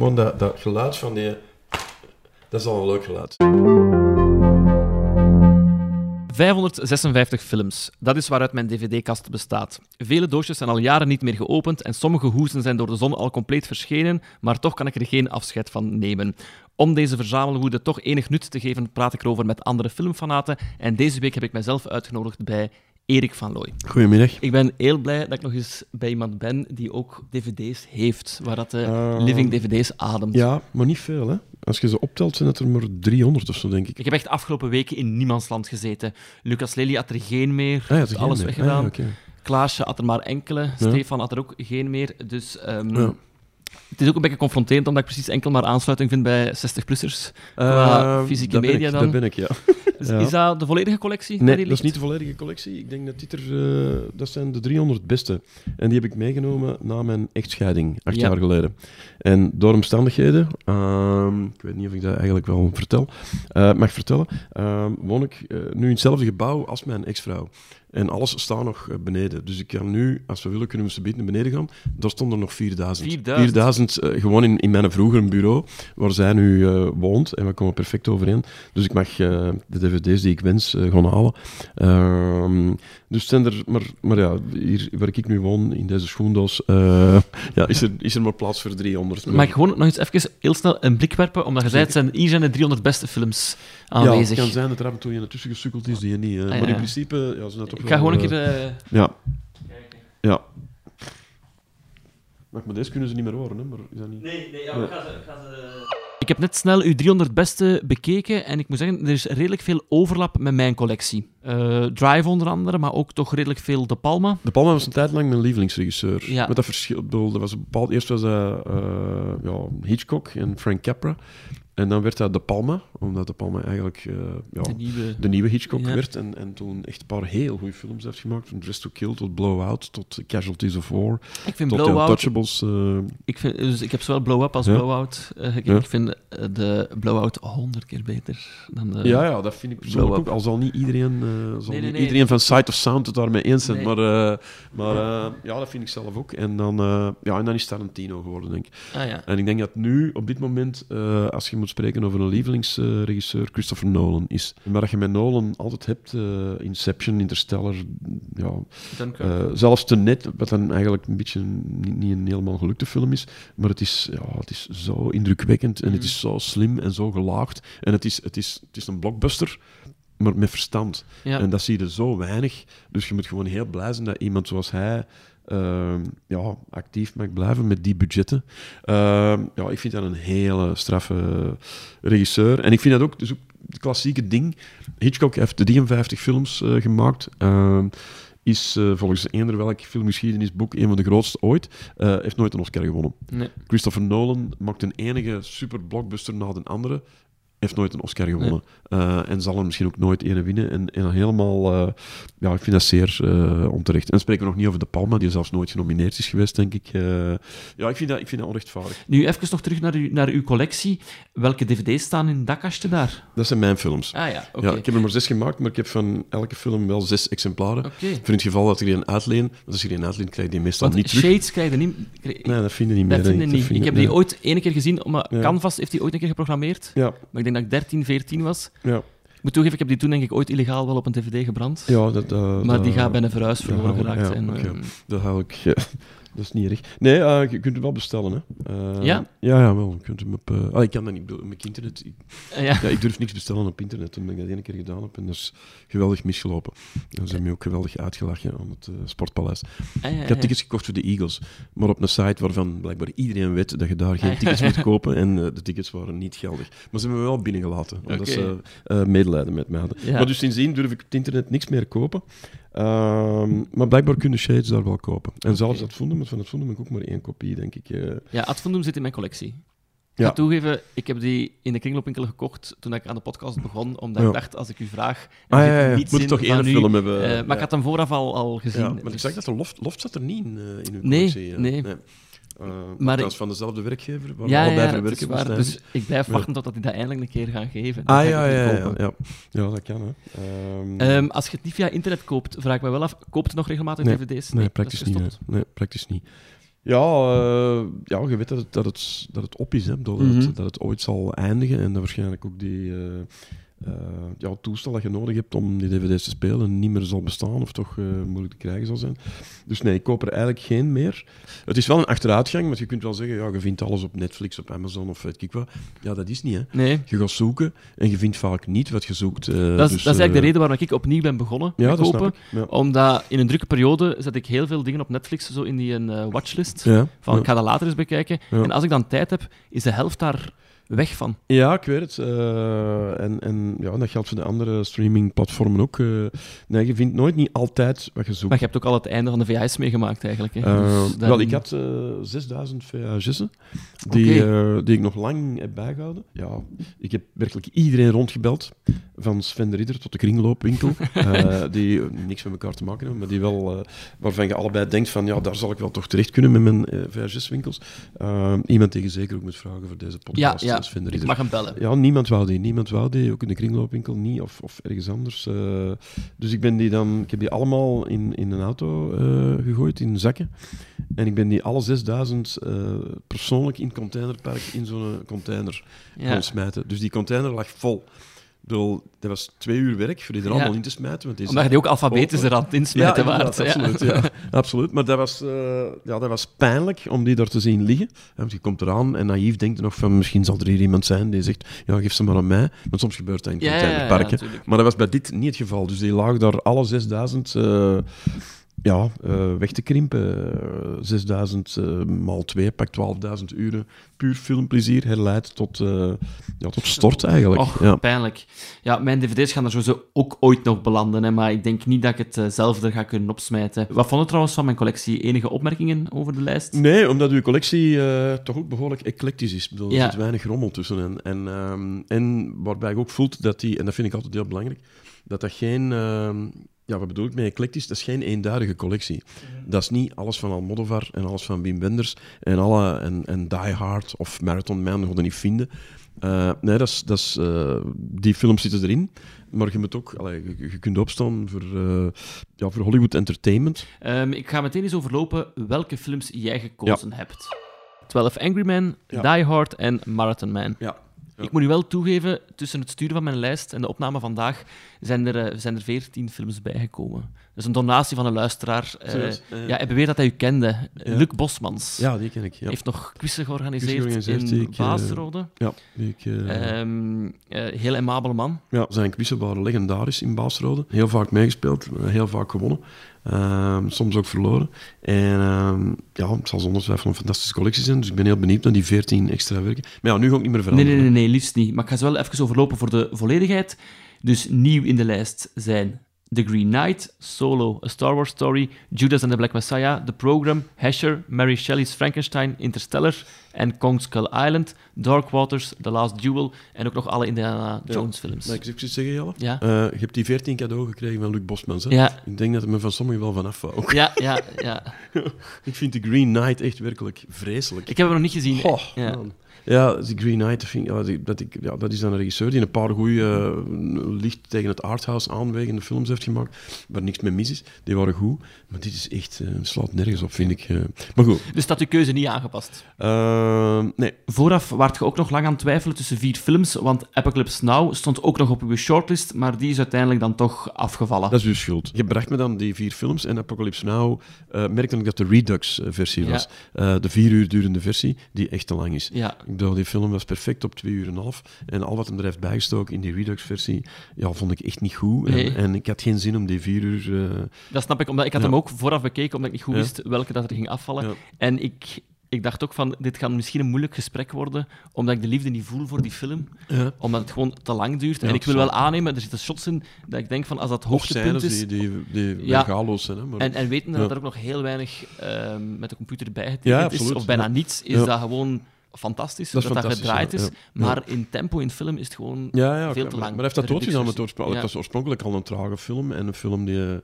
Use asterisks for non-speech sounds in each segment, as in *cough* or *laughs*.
gewoon dat, dat geluid van die... Dat is al een leuk geluid. 556 films. Dat is waaruit mijn dvd-kast bestaat. Vele doosjes zijn al jaren niet meer geopend en sommige hoezen zijn door de zon al compleet verschenen, maar toch kan ik er geen afscheid van nemen. Om deze verzamelwoede toch enig nut te geven, praat ik erover met andere filmfanaten en deze week heb ik mijzelf uitgenodigd bij Erik van Looy. Goedemiddag. Ik ben heel blij dat ik nog eens bij iemand ben die ook dvd's heeft, waar dat de Uh, living dvd's ademt. Ja, maar niet veel, hè. Als je ze optelt, zijn het er maar 300 of zo, denk ik. Ik heb echt afgelopen weken in niemandsland gezeten. Lucas Lely had er geen meer, Ah, ja, heeft toch alles geen meer. weggedaan. Ah, ja, oké. Klaasje had er maar enkele. Stefan had er ook geen meer. Dus ehm, Ja. Het is ook een beetje confronterend, omdat ik precies enkel maar aansluiting vind bij 60-plussers. Qua Eh, fysieke media ik, dan? Dat ben ik, ja. *laughs* Dus Ja. Is dat de volledige collectie? Nee, dat is niet de volledige collectie. Ik denk dat dit er... eh, dat zijn de 300 beste. En die heb ik meegenomen na mijn echtscheiding, acht Ja. jaar geleden. En door omstandigheden, ehm, ik weet niet of ik dat eigenlijk wel vertel, eh, mag vertellen, ehm, woon ik eh, nu in hetzelfde gebouw als mijn ex-vrouw. En alles staat nog eh, beneden. Dus ik kan nu, als we willen, kunnen we ze naar beneden gaan. Daar stonden nog 4000. 4000? 4000, eh, gewoon in, in mijn vroegere bureau, waar zij nu eh, woont. En we komen perfect overeen. Dus ik mag eh, de dvd's die ik wens gaan halen. Dus zijn er, maar, maar ja, hier waar ik nu woon, in deze schoendoos, eh, ja, is, er, is er maar plaats voor 300. Mag ik gewoon nog eens even heel snel een blik werpen? Omdat je zei, het zijn, hier zijn de 300 beste films Ja, aanwezig. het kan zijn dat er af en toe een tussen gesukkeld is die je niet. eh, Ah, maar ja. in principe ja, zijn dat toch ik ga wel, gewoon een eh, keer... eh, Ja. Ja. Maar met deze kunnen ze niet meer horen, hè? Maar is dat niet... Nee, nee, Ja. ik ga ze... Ik heb net snel uw 300 beste bekeken en ik moet zeggen, er is redelijk veel overlap met mijn collectie. Eh, Drive onder andere, maar ook toch redelijk veel De Palma. De Palma was een tijd lang mijn lievelingsregisseur. Ja. Met dat verschil, ik bedoel, dat was bepaald, eerst was dat eh, ja, Hitchcock en Frank Capra. En dan werd dat De Palma, omdat De Palma eigenlijk eh, ja, De nieuwe... de nieuwe Hitchcock Ja. werd. En, en toen echt een paar heel goede films heeft gemaakt. Van Dress to Kill tot Blowout, tot Casualties of War, Ik vind tot Blowout... Untouchables. eh, Ik, vind, dus ik heb zowel Blow-Up als Ja. Blowout. Eh, ik, vind de Blowout honderd keer beter dan de... ja, ja, dat vind ik persoonlijk ook. Al zal niet iedereen, zal Nee, nee, niet nee. iedereen van Sight of Sound het daarmee eens zijn. Maar, maar ja, dat vind ik zelf ook. En dan, ja, en dan is Tarantino geworden, denk ik. Ah ja. En ik denk dat nu, op dit moment, als je moet spreken over een lievelingsregisseur, Christopher Nolan is. Maar dat je met Nolan altijd hebt, eh, Inception, Interstellar, ja, eh, zelfs Tenet, wat dan eigenlijk een beetje niet, niet een helemaal gelukte film is, maar het is, ja, het is zo indrukwekkend en het Mhm. is zo slim en zo gelaagd. En het is, het is, het is een blockbuster, maar met verstand. ja. En dat zie je zo weinig. Dus je moet gewoon heel blij zijn dat iemand zoals hij ehm, ja, actief mag blijven met die budgetten. Ehm, ja, ik vind dat een hele straffe regisseur. En ik vind dat ook, dus ook het klassieke ding. Hitchcock heeft 53 films eh, gemaakt. Ehm, is eh, volgens eender welk filmgeschiedenisboek een van de grootste ooit. Eh, heeft nooit een Oscar gewonnen. Nee. Christopher Nolan maakt een enige super blockbuster na de andere. Heeft nooit een Oscar gewonnen. Eh, en zal er misschien ook nooit ene winnen. En, en helemaal, eh, ja, ik vind dat zeer eh, onterecht. En dan spreken we nog niet over De Palma, die zelfs nooit genomineerd is geweest, denk ik. Ja, ik vind, dat, ik vind dat onrechtvaardig. Nu even nog terug naar, uw, naar uw collectie. Welke dvd's staan in dat kastje daar? Dat zijn mijn films. Ah ja, oké. Ja, ik heb er maar zes gemaakt, maar ik heb van elke film wel zes exemplaren. Oké. Voor het geval dat ik er een uitleen, want als je er een uitleen, krijg je die meestal Want niet terug. Shades krijg je niet... krijg- Nee, dat vind je niet meer. vind ik niet. Dat vind Ik heb nee. die ooit ene keer gezien, maar Ja. Canvas heeft die ooit een keer geprogrammeerd. Ja, Maar ik denk dat ik 13, 14 was. ja, Ik moet toegeven, ik heb die toen denk ik ooit illegaal wel op een dvd gebrand. ja. Dat, dat- maar die gaat bij een verhuis ja, geraakt. ja, en, ehm, Dat hou ik. Dat is niet erg. Nee, eh, je kunt het wel bestellen. Hè. Eh, Ja? Ja, ja, wel. Je kunt hem op. eh, ah, ik kan dat niet. Met internet. Ik, ja. ja, ik durf niks bestellen op internet. Toen ik dat ene keer gedaan heb. En dat is geweldig misgelopen. En ze hebben me ook geweldig uitgelachen aan het Sportpaleis. Ah, ja, Ik had tickets gekocht voor de Eagles. Maar op een site waarvan blijkbaar iedereen weet dat je daar geen Ah, tickets moet *laughs* kopen. En de tickets waren niet geldig. Maar ze hebben me wel binnengelaten. Omdat ze medelijden met mij hadden. Maar dus sindsdien durf ik op het internet niks meer kopen. Ehm, maar blijkbaar kunnen shades daar wel kopen. En zelfs dat vonden, maar van het vonden heb ik ook maar één kopie, denk ik. eh. Ja, Ad Fundum zit in mijn collectie. Ik Ja. ga toegeven, ik heb die in de kringloopwinkel gekocht toen ik aan de podcast begon, omdat Ja. ik dacht, als ik u vraag... en Ah, ik ja, heb ja. niet Moet zin toch één u, film hebben. eh, ja. maar ik had hem vooraf al, al gezien. Ja, maar ik dus- zeg dat de loft, loft zat er niet in, eh, in uw Nee, collectie. eh. nee. Uh, Maar ik- van dezelfde werkgever, waar ja, allebei ja, waar. Dus ik blijf wachten totdat hij dat eindelijk een keer gaat geven. Dan Ah ja, het ja, ja, ja. Ja, dat kan. Hè. Ehm, Ehm, als je het niet via internet koopt, vraag ik me wel af, koopt je nog regelmatig Nee, dvd's? nee, praktisch is niet. Nee. Praktisch niet. Ja, eh, ja, je weet dat het, dat het, dat het op is, hè, dat, Mhm. het, dat het ooit zal eindigen en dat waarschijnlijk ook die eh, eh, ja, het toestel dat je nodig hebt om die dvd's te spelen niet meer zal bestaan of toch eh, moeilijk te krijgen zal zijn. Dus nee, ik koop er eigenlijk geen meer. Het is wel een achteruitgang, want je kunt wel zeggen, ja, je vindt alles op Netflix, op Amazon of weet ik wat. Ja, dat is niet, hè. Nee. Je gaat zoeken en je vindt vaak niet wat je zoekt. eh, Dat is, dus, dat is eigenlijk de eh, reden waarom ik opnieuw ben begonnen Ja, met kopen. Ja. Omdat in een drukke periode zet ik heel veel dingen op Netflix zo in die een eh, watchlist. Ja, Van, ik ga dat later eens bekijken. En als ik dan tijd heb, is de helft daar weg van. Ja, ik weet het. Eh, en en ja, dat geldt voor de andere streamingplatformen ook. Eh, nee, je vindt nooit niet altijd wat je zoekt. Maar je hebt ook al het einde van de VHS meegemaakt eigenlijk. Hè. Eh, Dus dan- Wel, ik had eh 6000 VHS'en die, die ik nog lang heb bijgehouden. Ja, ik heb werkelijk iedereen rondgebeld, van Sven de Ridder tot de kringloopwinkel, *laughs* die niks met elkaar te maken hebben, maar die wel, waarvan je allebei denkt van, ja, daar zal ik wel toch terecht kunnen met mijn VHS-winkels. Iemand je zeker ook moet vragen voor deze ja, podcast, ja, de ik mag hem bellen. Ja, niemand wou die. Niemand wou die. Ook in de kringloopwinkel niet, of, of ergens anders. eh. dus ik ben die dan... Ik heb die allemaal in, in een auto eh, gegooid, in zakken. En ik ben die alle 6000 eh, persoonlijk in containerpark in zo'n container Ja. gaan smijten. Dus die container lag vol. Bedoel, dat was twee uur werk voor die er Ja. allemaal in te smijten. Want die Omdat je die ook alfabetisch er aan het insmijten inderdaad, waard. absoluut, ja. *laughs* absoluut. Maar dat was, eh, ja, dat was pijnlijk om die daar te zien liggen. Ja, Want je komt eraan en naïef denkt nog van misschien zal er hier iemand zijn die zegt ja, geef ze maar aan mij. Want soms gebeurt dat in Ja, ja, ja, ja, containerparken. natuurlijk. maar dat was bij dit niet het geval. Dus die lagen daar alle 6000 eh, ja, eh, weg te krimpen. Eh, 6000 eh, maal 2, pak 12.000 uren. Puur filmplezier herleid tot, eh, ja, tot stort eigenlijk. Och, ja. pijnlijk. Ja, mijn dvd's gaan er sowieso ook ooit nog belanden, hè, maar ik denk niet dat ik het eh, zelf er ga kunnen opsmijten. Wat vond je trouwens van mijn collectie? Enige opmerkingen over de lijst? Nee, omdat uw collectie toch ook behoorlijk eclectisch is. Ik bedoel, er Ja. zit weinig rommel tussen. En, en, ehm, en waarbij ik ook voelt dat die, en dat vind ik altijd heel belangrijk, dat dat geen, ehm, ja, wat bedoel ik met eclectisch? Dat is geen eenduidige collectie. Dat is niet alles van Almodovar en alles van Wim Wenders en, alle, en, en Die Hard of Marathon Man, dat niet vinden. Eh, nee, dat is, dat is, eh, die films zitten erin. Maar je moet ook, allee, je, je kunt opstaan voor, eh, ja, voor Hollywood Entertainment. Ehm, ik ga meteen eens overlopen welke films jij gekozen hebt. 12 Angry Men, Ja. Die Hard en Marathon Man. Ja. Ja. Ik moet nu wel toegeven, tussen het sturen van mijn lijst en de opname vandaag zijn er, eh, zijn er 14 films bijgekomen. Dat is een donatie van een luisteraar. Eh, ja, hij beweert dat hij u kende. Ja. Luc Bosmans. Ja, die ken ik. Ja. heeft nog quizzen georganiseerd, in ik, Baasrode. Ja, die ik, eh, Ehm, eh, heel aimabele man. ja, zijn quizzen waren legendarisch in Baasrode. Heel vaak meegespeeld, heel vaak gewonnen. Ehm, soms ook verloren. En ehm, ja, het zal zonder twijfel een fantastische collectie zijn. Dus ik ben heel benieuwd naar die 14 extra werken. Maar ja, nu ga ik niet meer Nee, veranderen. nee, nee, nee, liefst niet. Maar ik ga ze wel even overlopen voor de volledigheid. Dus nieuw in de lijst zijn The Green Knight, Solo, A Star Wars Story, Judas and the Black Messiah, The Program, Hesher, Mary Shelley's Frankenstein, Interstellar en Kong Skull Island, Dark Waters, The Last Duel en ook nog alle Indiana Jones films. Mag ik iets zeggen, Jelle? Ja. Eh, je hebt die 14 cadeau gekregen van Luc Bosmans. Hè? Ja. Ik denk dat er me van sommigen wel vanaf wou. Ja, ja, ja. *laughs* Ik vind de Green Knight echt werkelijk vreselijk. Ik heb hem nog niet gezien. Ja. man. Ja, die Green Knight, dat, vind ik- ja, die- dat, ik, ja, dat is dan een regisseur die een paar goede licht tegen het arthouse aanwegende films heeft gemaakt, waar niks mee mis is. Die waren goed, maar dit is echt, eh, slaat nergens op, vind ik. eh. Maar goed, Dus dat uw keuze niet aangepast. eh, nee. Vooraf waart je ook nog lang aan het twijfelen tussen vier films, want Apocalypse Now stond ook nog op uw shortlist, maar die is uiteindelijk dan toch afgevallen. Dat is uw schuld. Je bracht me dan die vier films en Apocalypse Now eh, merkte ik dat de Redux-versie Ja. was. Eh, de vier uur durende versie, die echt te lang is. Ja, Ik bedoel, die film was perfect op twee uur en een half. En al wat hem er heeft bijgestoken in die Redux-versie, ja, vond ik echt niet goed. Nee. En, en ik had geen zin om die vier uur... eh, dat snap ik, omdat ik had Ja. hem ook vooraf bekeken, omdat ik niet goed Ja. wist welke dat er ging afvallen. Ja. En ik, ik dacht ook van, dit gaat misschien een moeilijk gesprek worden, omdat ik de liefde niet voel voor die film, Ja. omdat het gewoon te lang duurt. Ja, en ik wil wel aannemen, er zitten shots in, dat ik denk van, als dat hoogtepunt is... die, die, die Ja. zijn. Hè, maar, En, en weten dat er ook nog heel weinig ehm, met de computer bij Ja, getekend is, of bijna niets, is dat gewoon fantastisch Dat dat dat, fantastisch, gedraaid is. Maar in tempo in film is het gewoon veel te lang. Maar hij heeft dat De dood gedaan met Ja. Het was oorspronkelijk al een trage film. En een film die,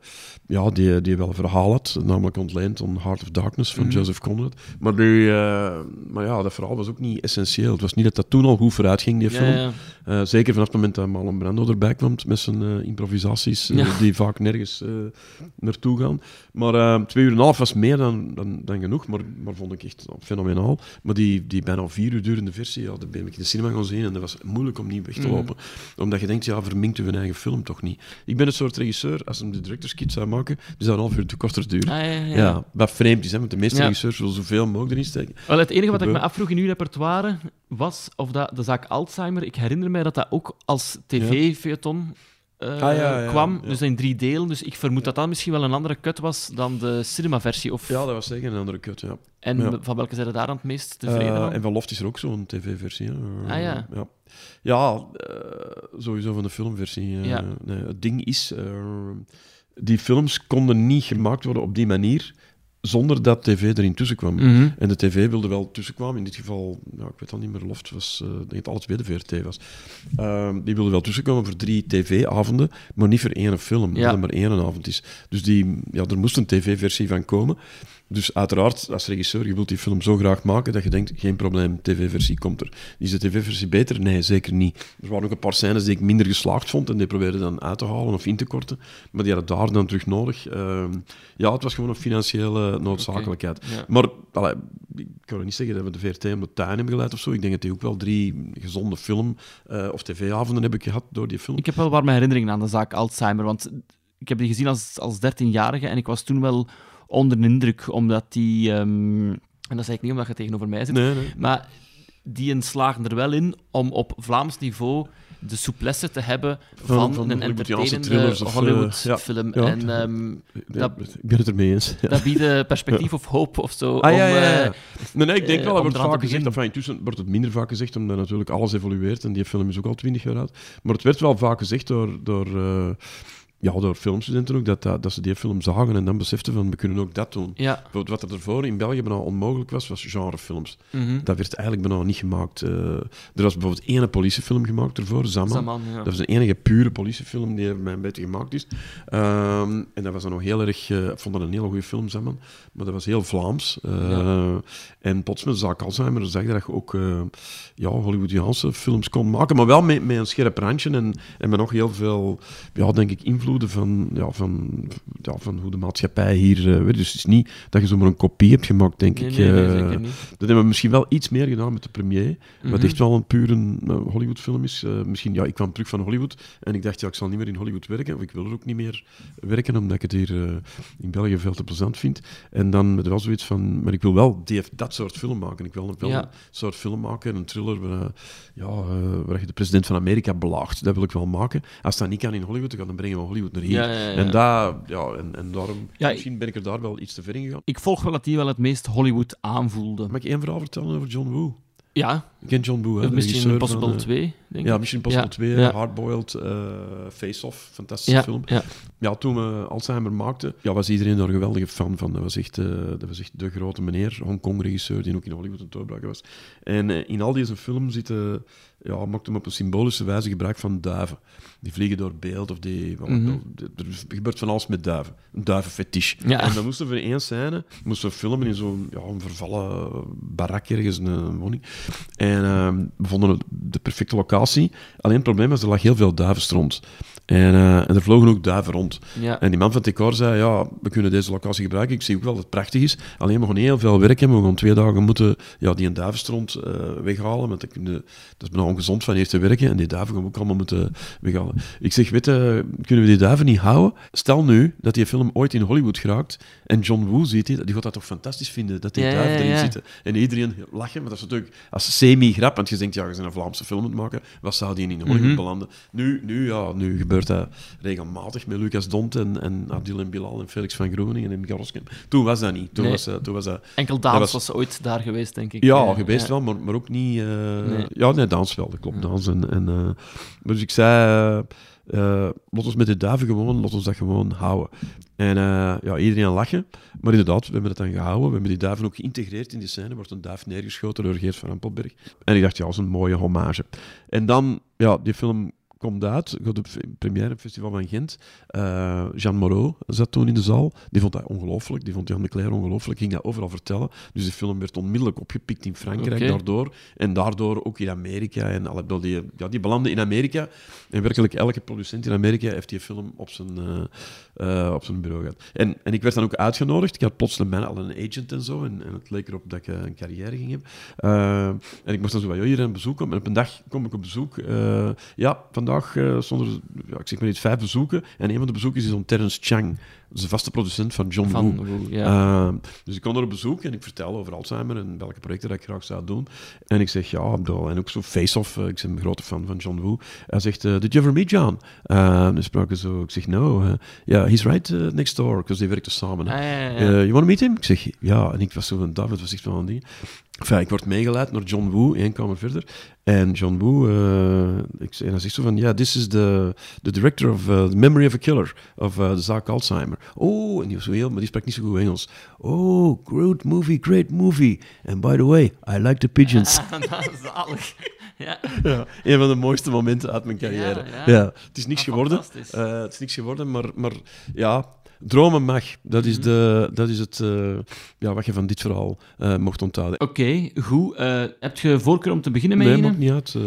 ja, die, die wel verhaal had. Namelijk ontleend aan Heart of Darkness van Mhm. Joseph Conrad. Maar, die, eh, maar ja, dat verhaal was ook niet essentieel. Het was niet dat dat toen al goed vooruit ging, die film. Eh, zeker vanaf het moment dat Marlon Brando erbij kwam met zijn eh, improvisaties, die vaak nergens naartoe gaan. Maar twee uur en een half was meer dan, dan, dan genoeg, maar, maar vond ik echt fenomenaal. Maar die, die bijna vier uur durende versie, ja, dat ben ik in de cinema gaan zien en dat was moeilijk om niet weg te Mhm. lopen. Omdat je denkt, ja, verminkt u een eigen film toch niet. Ik ben het soort regisseur, als hem de director's kit zou maken, die zou een half uur te korter duren. Ah, ja, ja, ja. ja. wat vreemd is, hè, want de meeste regisseurs willen zoveel mogelijk erin steken. Wel, het enige wat ik me afvroeg in uw repertoire was of dat de zaak Alzheimer. Ik herinner mij dat dat ook als tv-feuilleton eh, Ah, ja, ja, kwam, dus in drie delen. Dus ik vermoed dat dat misschien wel een andere cut was dan de cinemaversie. Of... Ja, dat was zeker een andere kut, ja. En van welke zijn daar aan het meest tevreden Eh, en van Loft is er ook zo'n tv-versie. Ah, ja. Ja, ja eh, sowieso van de filmversie. Ja. nee, het ding is, die films konden niet gemaakt worden op die manier zonder dat tv erin tussenkwam. Mhm. En de tv wilde wel tussenkwamen. In dit geval, ja, ik weet al niet meer, Loft was, eh, ik denk dat alles bij de VRT was. Ehm, die wilde wel tussenkomen voor drie tv-avonden, maar niet voor één film, Ja. dat maar één avond is. Dus die, ja, er moest een tv-versie van komen. Dus uiteraard, als regisseur, je wilt die film zo graag maken dat je denkt, geen probleem, tv-versie komt er. Is de tv-versie beter? Nee, zeker niet. Er waren ook een paar scènes die ik minder geslaagd vond en die probeerden dan uit te halen of in te korten. Maar die hadden daar dan terug nodig. Ehm, ja, het was gewoon een financiële noodzakelijkheid. Ja. Maar allee, ik kan er niet zeggen dat we de VRT om de tuin hebben geleid of zo. Ik denk dat die ook wel drie gezonde film- eh, of tv-avonden hebben gehad door die film. Ik heb wel warme herinneringen aan de zaak Alzheimer, want ik heb die gezien als, als 13-jarige en ik was toen wel onder de indruk, omdat die... ehm, en dat zeg ik niet omdat je tegenover mij zit, Nee, nee. maar die slagen er wel in om op Vlaams niveau de souplesse te hebben van, Van- van een entertainende eh, Hollywood-film. ja. En ehm, Ja, Dat- ik ben het ermee eens. Ja. *laughs* dat biedt eh, perspectief of hoop of zo. Ah, om, eh, Nee, nee, ik denk eh, wel, dat wordt vaak gezegd. Enfin, intussen wordt het minder vaak gezegd, omdat natuurlijk alles evolueert. En die film is ook al twintig jaar oud. Maar het werd wel vaak gezegd door, door, eh, ja, door filmstudenten ook, dat, dat, dat ze die film zagen en dan beseften van, we kunnen ook dat doen. ja. Wat er ervoor in België bijna onmogelijk was, was genrefilms. mhm. Dat werd eigenlijk bijna niet gemaakt. Eh, er was bijvoorbeeld één politiefilm gemaakt ervoor, Zaman. Zaman, ja. Dat is de enige pure politiefilm die er bij een beetje gemaakt is. Ehm, en dat was dan nog heel erg... eh, ik vond dat een hele goede film, Zaman. Maar dat was heel Vlaams. Eh, Ja. En plots met Zaak Alzheimer zag je dat je ook ja, Hollywoodiaanse films kon maken. Maar wel met, met een scherp randje en, en met nog heel veel, ja, denk ik, van, ja, van, ja, van hoe de maatschappij hier eh, werkt. Dus het is niet dat je zomaar een kopie hebt gemaakt, denk Nee, ik. nee, nee, Eh, zeker niet. dat hebben we misschien wel iets meer gedaan met de premier. Wat Mhm. echt wel een pure uh, Hollywood-film is. Eh, misschien, ja, ik kwam terug van Hollywood en ik dacht, ja, ik zal niet meer in Hollywood werken. Of ik wil er ook niet meer werken, omdat ik het hier eh, in België veel te plezant vind. En dan met wel zoiets van, maar ik wil wel die, dat soort film maken. Ik wil Ja. een soort film maken, een thriller, waar, eh, ja, eh, waar je de president van Amerika belaagt. Dat wil ik wel maken. Als dat niet kan in Hollywood, dan brengen we Hollywood naar hier. Ja, ja, ja. En, daar, ja, en, en daarom, Ja, misschien ben ik er daar wel iets te ver in gegaan. Ik volg wel dat die wel het meest Hollywood aanvoelde. Mag ik één verhaal vertellen over John Woo? Ja, Ik ken John Woo, hè, de Mission regisseur Impossible van, eh, 2, denk Ja, ik. Mission Impossible Ja, 2, ja. Hardboiled, eh, Face-Off, fantastische Ja, film. ja. Ja, toen we Alzheimer maakten, ja, was iedereen daar een geweldige fan van. Dat was echt, eh, dat was echt de grote meneer, Hongkong-regisseur, die ook in Hollywood een doorbraker was. En eh, in al deze film zitten, ja, maakt hem op een symbolische wijze gebruik van duiven. Die vliegen door beeld of die... Mhm. Er gebeurt van alles met duiven. Een duivenfetish. Ja. En dan moesten we voor één scène moesten we filmen in zo'n ja, een vervallen barak ergens, een, een woning. En ehm, we vonden de perfecte locatie. Alleen het probleem was, er lag heel veel duivenstront. En, eh, en er vlogen ook duiven rond. Ja. En die man van decor zei, ja, we kunnen deze locatie gebruiken. Ik zie ook wel dat het prachtig is. Alleen we gaan heel veel werk hebben. We gaan twee dagen moeten ja, die een duivenstront eh, weghalen. Want dat, dat is bijna ongezond van eerst te werken. En die duiven gaan we ook allemaal moeten weghalen. Ik zeg, weet je, kunnen we die duiven niet houden? Stel nu dat die film ooit in Hollywood geraakt en John Woo ziet die, die gaat dat toch fantastisch vinden, dat die Ja, duiven erin ja. zitten. En iedereen lachen, maar dat is natuurlijk als semi-grap. Want je denkt, ja, je bent een Vlaamse film aan het maken. Wat zou die in Hollywood Mhm. belanden? Nu, nu, ja, nu gebeurt dat regelmatig met Lucas Dont en, en Adil en Bilal en Felix van Groeningen en Garoskamp. Toen was dat niet. Toen, Nee. was, eh, toen was dat... Enkel Daans was- was... ooit daar geweest, denk ik. Ja, geweest wel, maar, maar ook niet... eh, Nee. Ja, nee, dans wel, dat klopt, dans. En, en, eh, maar dus ik zei... eh laat ons met de duiven gewoon, laat ons dat gewoon houden. En eh, ja, iedereen lachen. Maar inderdaad, we hebben het dan gehouden. We hebben die duiven ook geïntegreerd in die scène. Er wordt een duif neergeschoten door Geert van Rampelberg. En ik dacht, ja, dat is een mooie hommage. En dan, ja, die film komt uit, gaat op première op het Festival van Gent. Eh, Jean Moreau zat toen in de zaal. Die vond dat ongelooflijk. Die vond Jan de Cler ongelooflijk. Ging dat overal vertellen. Dus die film werd onmiddellijk opgepikt in Frankrijk daardoor. En daardoor ook in Amerika. En die, ja, die belandde in Amerika. En werkelijk elke producent in Amerika heeft die film op zijn, eh, eh, op zijn bureau gehad. En, en ik werd dan ook uitgenodigd. Ik had plotseling al een agent en zo. En, en het leek erop dat ik een carrière ging hebben. En ik moest dan zo van, "Ja, hier een bezoek komen. En op een dag kom ik op bezoek. Ja, vandaag uh, stonden er, ja, ik zeg maar niet, vijf bezoeken. En een van de bezoekers is dan Terence Chang. Dat is de vaste producent van John Woo. Van, Woo, ja. Uh, dus ik kom er op bezoek en ik vertel over Alzheimer en welke projecten dat ik graag zou doen. En ik zeg, ja, en ook zo face-off, uh, ik ben een grote fan van John Woo. Hij zegt, uh, did you ever meet John? Uh, dan spraken zo, ik zeg, no, ja, yeah, he's right uh, next door, because they werkten samen. Ah, ja. you want to meet him? Ik zeg, ja, en ik was zo van, David was echt van die. Enfin, ik word meegeleid naar John Woo, één kamer verder. En John Woo, uh, ik, en hij zegt zo van, ja, yeah, this is the, the director of uh, The Memory of a Killer, of uh, de zaak Alzheimer. Oh, en die was zo heel, maar die sprak niet zo goed Engels. Oh, great movie, great movie. And by the way, I like the pigeons. *laughs* dat is zalig. Ja. *laughs* ja, een van de mooiste momenten uit mijn carrière. Ja, ja. ja. het is niks Ah, geworden. Uh, het is niks geworden, maar, maar ja, dromen mag. Dat is, de, dat is het, uh, ja, wat je van dit verhaal uh, mocht onthouden. Oké, okay, goed. Uh, heb je voorkeur om te beginnen met Nee, maakt niet uit. Uh,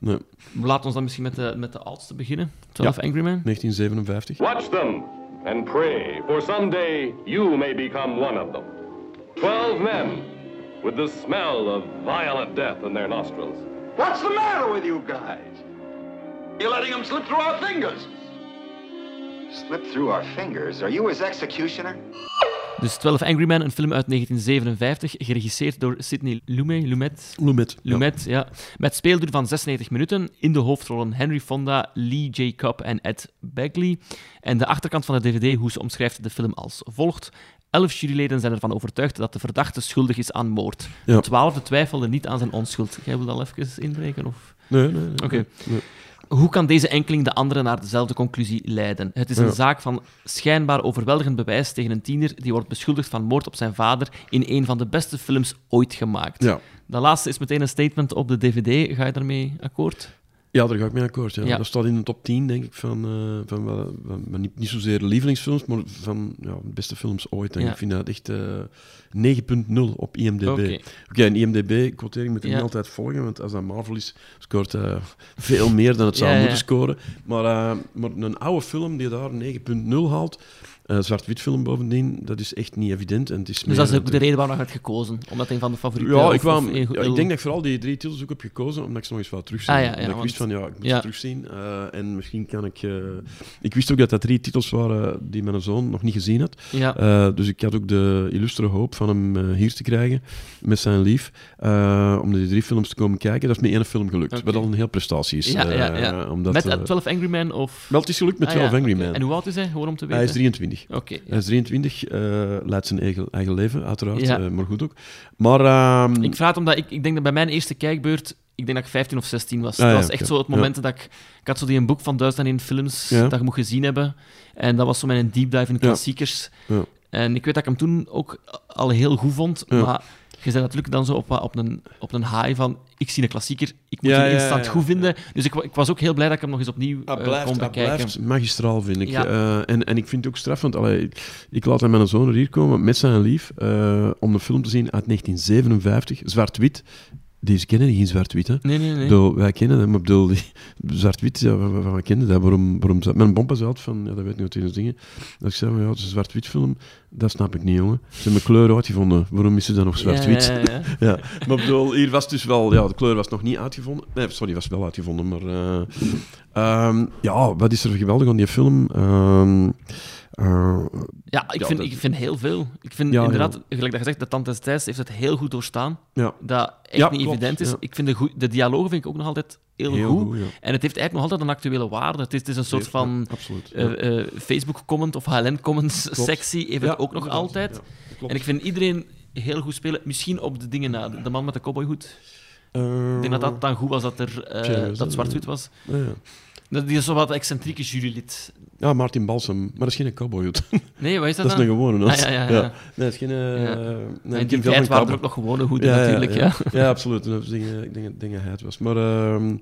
nee. Laat ons dan misschien met de, met de oudste beginnen. 12 ja. Angry Men. 1957. Watch them and pray, for someday you may become one of them. Twelve men with the smell of violent death in their nostrils. What's the matter with you guys? You're letting them slip through our fingers. Slip through our fingers? Are you his executioner? Dus 12 Angry Men, een film uit 1957, geregisseerd door Sidney Lumet. Lumet, Lumet, Lumet ja. ja. Met speelduur van 96 minuten. In de hoofdrollen Henry Fonda, Lee J. Cobb en Ed Begley. En de achterkant van de DVD, hoe ze omschrijft de film als volgt. Elf juryleden zijn ervan overtuigd dat de verdachte schuldig is aan moord. Ja. De twaalfde twijfelde niet aan zijn onschuld. Jij wil dat al even inbreken? Of? Nee, nee. nee Oké. Okay. Nee. Hoe kan deze enkeling de andere naar dezelfde conclusie leiden? Het is een Ja. zaak van schijnbaar overweldigend bewijs tegen een tiener die wordt beschuldigd van moord op zijn vader in een van de beste films ooit gemaakt. Ja. Dat laatste is meteen een statement op de DVD. Ga je daarmee akkoord? Ja, daar ga ik mee akkoord. Ja. Ja. Dat staat in de top 10, denk ik, van, uh, van, van, van niet, niet zozeer lievelingsfilms, maar van ja, de beste films ooit. Ja. Ik vind dat echt uh, 9.0 op IMDb. Oké, okay, en IMDb-quotering moet je niet altijd volgen, want als dat Marvel is, scoort hij veel meer dan het *laughs* zou moeten scoren. Maar, maar een oude film die daar 9.0 haalt, uh, zwart-wit film bovendien, dat is echt niet evident. En het is Dus dat is ook de reden waarom je het gekozen. Omdat een van de favorieten... ja, ik, een- ja, ik denk dat ik vooral die drie titels ook heb gekozen, omdat ik ze nog eens wou terugzien. Ah, ja, ja, omdat ik wist van, ja, ik moet ze terugzien. eh, en misschien kan ik... eh, ik wist ook dat dat drie titels waren die mijn zoon nog niet gezien had. Ja. Eh, dus ik had ook de illustere hoop van hem eh, hier te krijgen, met zijn lief, eh, om die drie films te komen kijken. Dat is met één film gelukt, Oké. wat al een heel prestatie is. Eh, omdat, Met eh, eh, 12 Angry Men of... wel, het is gelukt met Ah, 12 ja, Angry. Men. En hoe oud is hij? Gewoon om te weten. Hij is 23. Oké, ja. Hij is 23, eh, leidt zijn eigen, eigen leven, uiteraard, Ja. eh, maar goed ook. Maar... ehm, Ik vraag het omdat ik, ik denk dat bij mijn eerste kijkbeurt, ik denk dat ik 15 of 16 was. Ah, dat ja, was echt oké. zo het moment dat ik... Ik had zo die een boek van 1001 films Ja. dat je moet gezien hebben. En dat was zo mijn deep dive in de klassiekers. Ja. En ik weet dat ik hem toen ook al heel goed vond, maar je bent natuurlijk dan zo op, op, een, op een high van ik zie een klassieker, ik moet Ja, die ja, instant ja, goed ja. vinden. Dus ik, ik was ook heel blij dat ik hem nog eens opnieuw Hij eh, blijft, kon hij bekijken. blijft magistraal, vind ik. Ja. Eh, en, en ik vind het ook streffend. Allee, ik laat hem mijn zoon er hier komen met zijn lief eh, om de film te zien uit 1957, zwart-wit. Deze kennen die geen zwart-wit, hè? Nee, nee, nee. Bedoel, wij kennen hem, ik bedoel, die- *laughs* zwart-wit, ja, we kennen dat. Waarom, waarom Mijn bompa zei van, ja, dat weet ik niet wat dingen. Dat ik zei, van, ja, het is een zwart-wit film, dat snap ik niet, jongen. Ze hebben kleur uitgevonden, waarom is ze dan nog zwart-wit? Ja, ja, *laughs* ja. Maar bedoel, hier was dus wel, ja, de kleur was nog niet uitgevonden. Nee, sorry, was wel uitgevonden, maar eh, ehm, ja, wat is er geweldig aan die film? Ehm, Ja, ik, Ja, vind, dat- ik vind heel veel. Ik vind Ja, inderdaad, gelijk dat gezegd, de Tante Thijs heeft het heel goed doorstaan. ja, Dat echt niet klopt, evident is. Ik vind de, goe- de dialogen vind ik ook nog altijd heel, heel goed. goed. En het heeft eigenlijk nog altijd een actuele waarde. Het is, het is een soort van eh, eh, Facebook-comment of HLN-comments Klopt. sectie heeft Ja, het ook nog altijd. En ik vind iedereen heel goed spelen. Misschien op de dingen na. De man met de cowboyhoed. Ik denk dat dat dan goed was dat er eh, dat dat- zwart-wit was. Dat- Die is zo wat excentrieke jurylid. Ja, Martin Balsam. Maar dat is geen cowboyhoed. *laughs* Nee, wat is dat dat is dan? een gewone hoed. Ah, ja, ja, ja. Nee, dat is geen... eh, Ja. nee, in geen die tijd waren er ook nog gewone hoeden natuurlijk, ja. Ja, *laughs* absoluut. Dat dat hij het was. Maar ehm,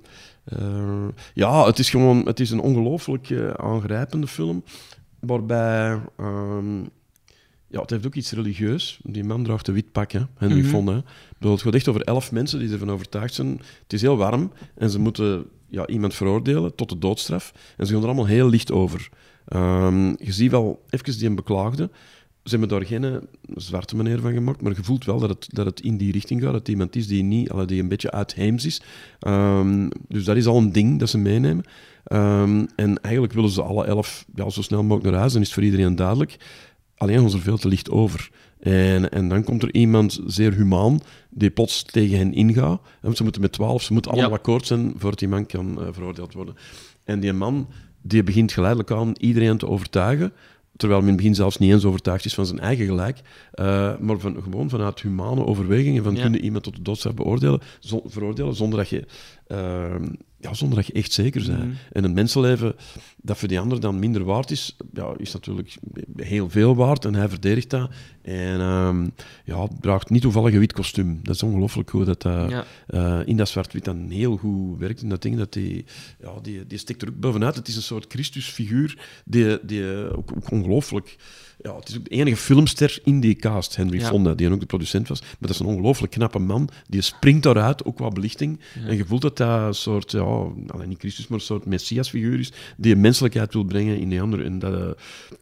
eh, ja, het is gewoon het is een ongelooflijk eh, aangrijpende film. Waarbij... ehm, ja, het heeft ook iets religieus. Die man draagt een wit pak, hè, Henry Mhm. Fonda. Ik bedoel, Het gaat echt over elf mensen die ervan overtuigd zijn. Het is heel warm en ze moeten ja, iemand veroordelen tot de doodstraf. En ze gaan er allemaal heel licht over. Ehm, je ziet wel even die een beklaagde. Ze hebben daar geen eh, zwarte meneer van gemaakt, maar je voelt wel dat het, dat het in die richting gaat. Dat het iemand is die, niet, die een beetje uitheems is. Ehm, dus dat is al een ding dat ze meenemen. Ehm, en eigenlijk willen ze alle elf ja, zo snel mogelijk naar huis. Dan is het voor iedereen duidelijk. Alleen ze er veel te licht over. En, en dan komt er iemand, zeer humaan, die plots tegen hen ingaat. Ze moeten met twaalf, ze moeten allemaal Ja. akkoord zijn voordat die man kan eh, veroordeeld worden. En die man die begint geleidelijk aan iedereen te overtuigen, terwijl men in het begin zelfs niet eens overtuigd is van zijn eigen gelijk, eh, maar van, gewoon vanuit humane overwegingen van Ja. kun je iemand tot de beoordelen, zo- veroordelen zonder dat je... eh, ja, zonder dat je echt zeker bent. Mhm. En een mensenleven dat voor die ander dan minder waard is, ja, is natuurlijk heel veel waard. En hij verdedigt dat. En ehm, ja, draagt niet toevallig een wit kostuum. Dat is ongelooflijk hoe dat eh, Ja. eh, in dat zwart-wit dan heel goed werkt. En dat ding, dat die, ja, die, die stikt er ook bovenuit. Het is een soort Christusfiguur die, die ook, ook ongelooflijk... Ja, het is ook de enige filmster in die cast, Henry Ja. Fonda, die ook de producent was. Maar dat is een ongelooflijk knappe man. Die springt daaruit, ook qua belichting. En je voelt dat dat een soort, ja, niet Christus, maar een soort messiasfiguur is, die menselijkheid wil brengen in die ander. En, dat, eh,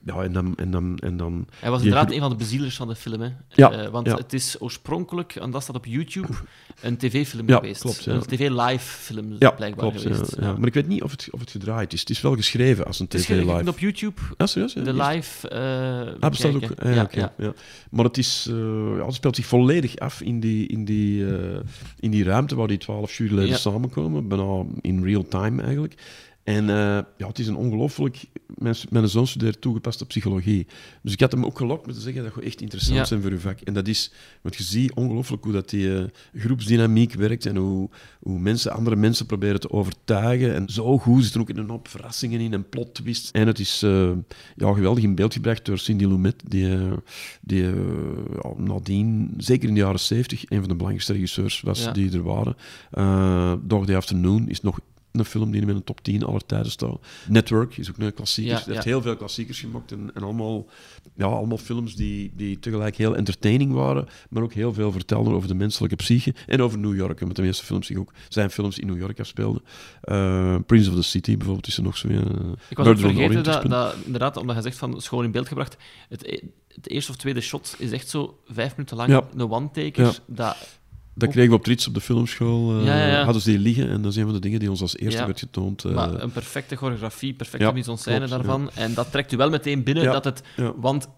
ja, en, dan, en, dan, en dan... Hij was inderdaad een van de bezielers van de film. Hè. Ja, Eh, want ja. het is oorspronkelijk, en dat staat op YouTube, een tv-film Ja, geweest. klopt, ja. Een tv-live-film Ja, blijkbaar klopt. Geweest. ja. Maar ik weet niet of het, of het gedraaid is. Het is wel geschreven als een Het is tv ge- live. op YouTube, Ja, serieus? De live eh Ah, bestaat ook. ja, Ja. Maar het, is, eh, ja, het speelt zich volledig af in die, in die, eh, in die ruimte waar die twaalf juryleden samenkomen. Bijna in real time eigenlijk. En eh, ja, het is een ongelooflijk... Mijn, mijn zoon studeert toegepaste psychologie. Dus ik had hem ook gelokt met te zeggen dat je echt interessant Ja. zijn voor je vak. En dat is... Want je ziet ongelooflijk hoe dat die eh, groepsdynamiek werkt en hoe, hoe mensen andere mensen proberen te overtuigen. En zo goed zitten ook in een hoop verrassingen in en plot twists. En het is eh, ja, geweldig in beeld gebracht door Cindy Lumet, die, die nadien, zeker in de jaren 70, een van de belangrijkste regisseurs was Ja. die er waren. Dog Day Afternoon is nog een film die in mijn top 10 aller tijden staat. Network is ook een klassieker. Ja, Hij heeft heel veel klassiekers gemaakt en, en allemaal, ja, allemaal films die, die tegelijk heel entertaining waren, maar ook heel veel vertelden over de menselijke psyche en over New York. Want de meeste films zich ook zijn films in New York afspeelden. Eh, Prince of the City bijvoorbeeld is er nog zo. een. eh, Ik was vergeten dat, dat, inderdaad, omdat je zegt van schoon in beeld gebracht, het, e- het eerste of tweede shot is echt zo vijf minuten lang Ja. een one-taker. Ja. Dat, Dat kregen we op Trits op de filmschool. eh, Ja, ja, ja. Hadden ze die liggen en dat is een van de dingen die ons als eerste Ja. werd getoond. eh, maar een perfecte choreografie, perfecte ja, mise en scène daarvan. En dat trekt u wel meteen binnen Ja, dat het... ja. Want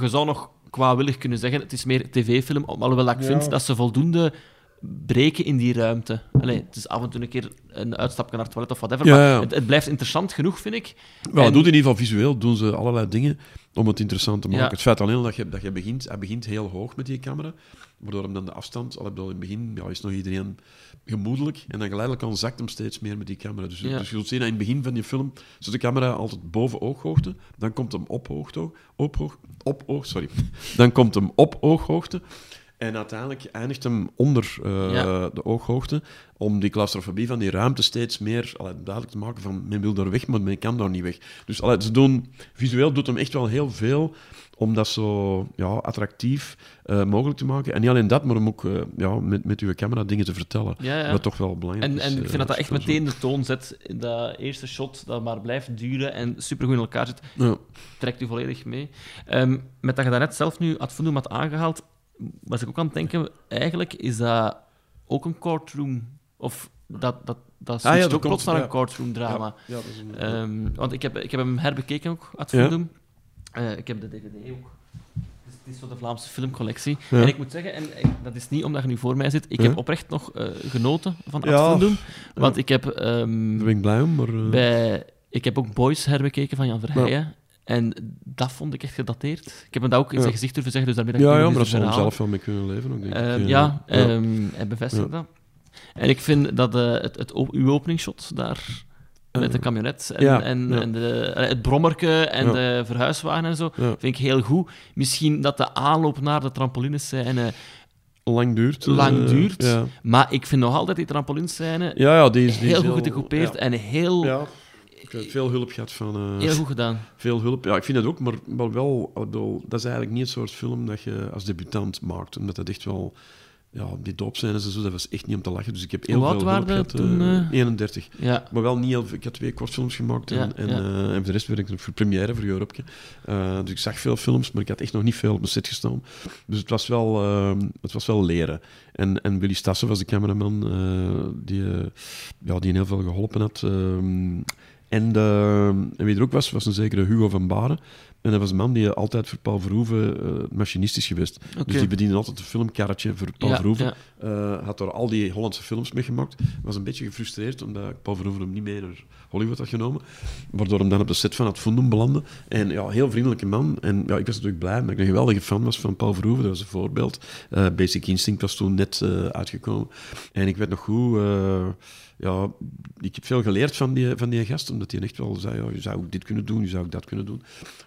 je zou nog kwaadwillig kunnen zeggen, het is meer tv-film, alhoewel ik vind dat ze voldoende breken in die ruimte. Allee, het is af en toe een keer een uitstapje naar het toilet of whatever, Ja, maar ja. Het, het blijft interessant genoeg, vind ik. Wel, En- doet in ieder geval visueel doen ze allerlei dingen om het interessant te maken. Ja. Het feit alleen al dat je, dat je begint, hij begint heel hoog met die camera, waardoor hem dan de afstand, al heb je al in het begin, ja, is nog iedereen gemoedelijk en dan geleidelijk aan zakt hem steeds meer met die camera. Dus, dus je zult zien dat in het begin van die film zit de camera altijd boven ooghoogte, dan komt hem op hoogte, op, hoog, op oog, sorry, *laughs* dan komt hem op ooghoogte. En uiteindelijk eindigt hem onder eh, Ja. de ooghoogte, om die claustrofobie van die ruimte steeds meer allee, duidelijk te maken van men wil daar weg, maar men kan daar niet weg. Dus allee, ze doen, visueel doet hem echt wel heel veel om dat zo ja, attractief eh, mogelijk te maken. En niet alleen dat, maar om ook eh, ja, met, met uw camera dingen te vertellen. Ja, ja. Wat toch wel belangrijk En, is. en ik vind dat dat echt meteen de toon zet. Dat eerste shot dat maar blijft duren en supergoed in elkaar zit, trekt u volledig mee. Ehm, met dat je daarnet zelf nu ad fundum had aangehaald, was ik ook aan het denken, eigenlijk is dat ook een courtroom. Of dat, dat, dat Ah ja, ook plots naar een courtroom drama. Ja, dat is een, Ehm, want ik heb, ik heb hem herbekeken ook, fundum. Eh, ik heb de DVD ook. Het is zo de Vlaamse filmcollectie. Ja. En ik moet zeggen, en ik- dat is niet omdat je nu voor mij zit, ik Ja. heb oprecht nog eh, genoten van Ja. Want ik heb... ehm, daar ben ik blij om, maar... eh, bij, ik heb ook Boys herbekeken van Jan Verheijen. En dat vond ik echt gedateerd. Ik heb hem dat ook in zijn gezicht durven zeggen, dus daarmee dat ik ja, ja, maar dat zal hem zelf wel mee kunnen leven ook, denk ik. Eh, ja, ehm, hij bevestigt dat. En ik vind dat eh, het, het, uw openingsshot daar met de camionet en, ja, en, ja. en de, eh, het brommerke en Ja. de verhuiswagen en zo. Vind ik heel goed. Misschien dat de aanloop naar de trampolinescène lang duurt. eh, lang duurt. Maar ik vind nog altijd die trampolinescène ja, ja die is, die is heel goed gecoupeerd ja. en heel, ik heb veel hulp gehad van... eh, heel goed gedaan. Veel hulp. Ja, ik vind dat ook, maar, maar wel... bedoel, dat is eigenlijk niet het soort film dat je als debutant maakt. Omdat dat echt wel... Ja, die doopscènes en zo, dat was echt niet om te lachen. Dus ik heb heel veel waren hulp gehad. toen, eh, eh? 31. Ja. Maar wel niet heel. Ik had twee kortfilms gemaakt en, Ja, en, ja. eh, en voor de rest werkte ik voor première, voor Europje. Eh, dus ik zag veel films, maar ik had echt nog niet veel op mijn set gestaan. Dus het was wel, eh, het was wel leren. En, en Willy Stassen was de cameraman eh, die, eh, ja, die heel veel geholpen had. Ehm. en, de, en wie er ook was, was een zekere Hugo van Baren. En dat was een man die altijd voor Paul Verhoeven eh, machinist is geweest. Dus die bediende altijd een filmkarretje voor Paul Ja, Verhoeven. ja. Eh, had er al die Hollandse films mee gemaakt. Was een beetje gefrustreerd omdat Paul Verhoeven hem niet mee naar Hollywood had genomen. Waardoor hem dan op de set van het Fundum belandde. En ja, heel vriendelijke man. En ja, ik was natuurlijk blij omdat ik een geweldige fan was van Paul Verhoeven. Dat was een voorbeeld. Eh, Basic Instinct was toen net uitgekomen. En ik weet nog goed... ja, ik heb veel geleerd van die, van die gast, omdat hij echt wel zei, ja, je zou ook dit kunnen doen, je zou ook dat kunnen doen.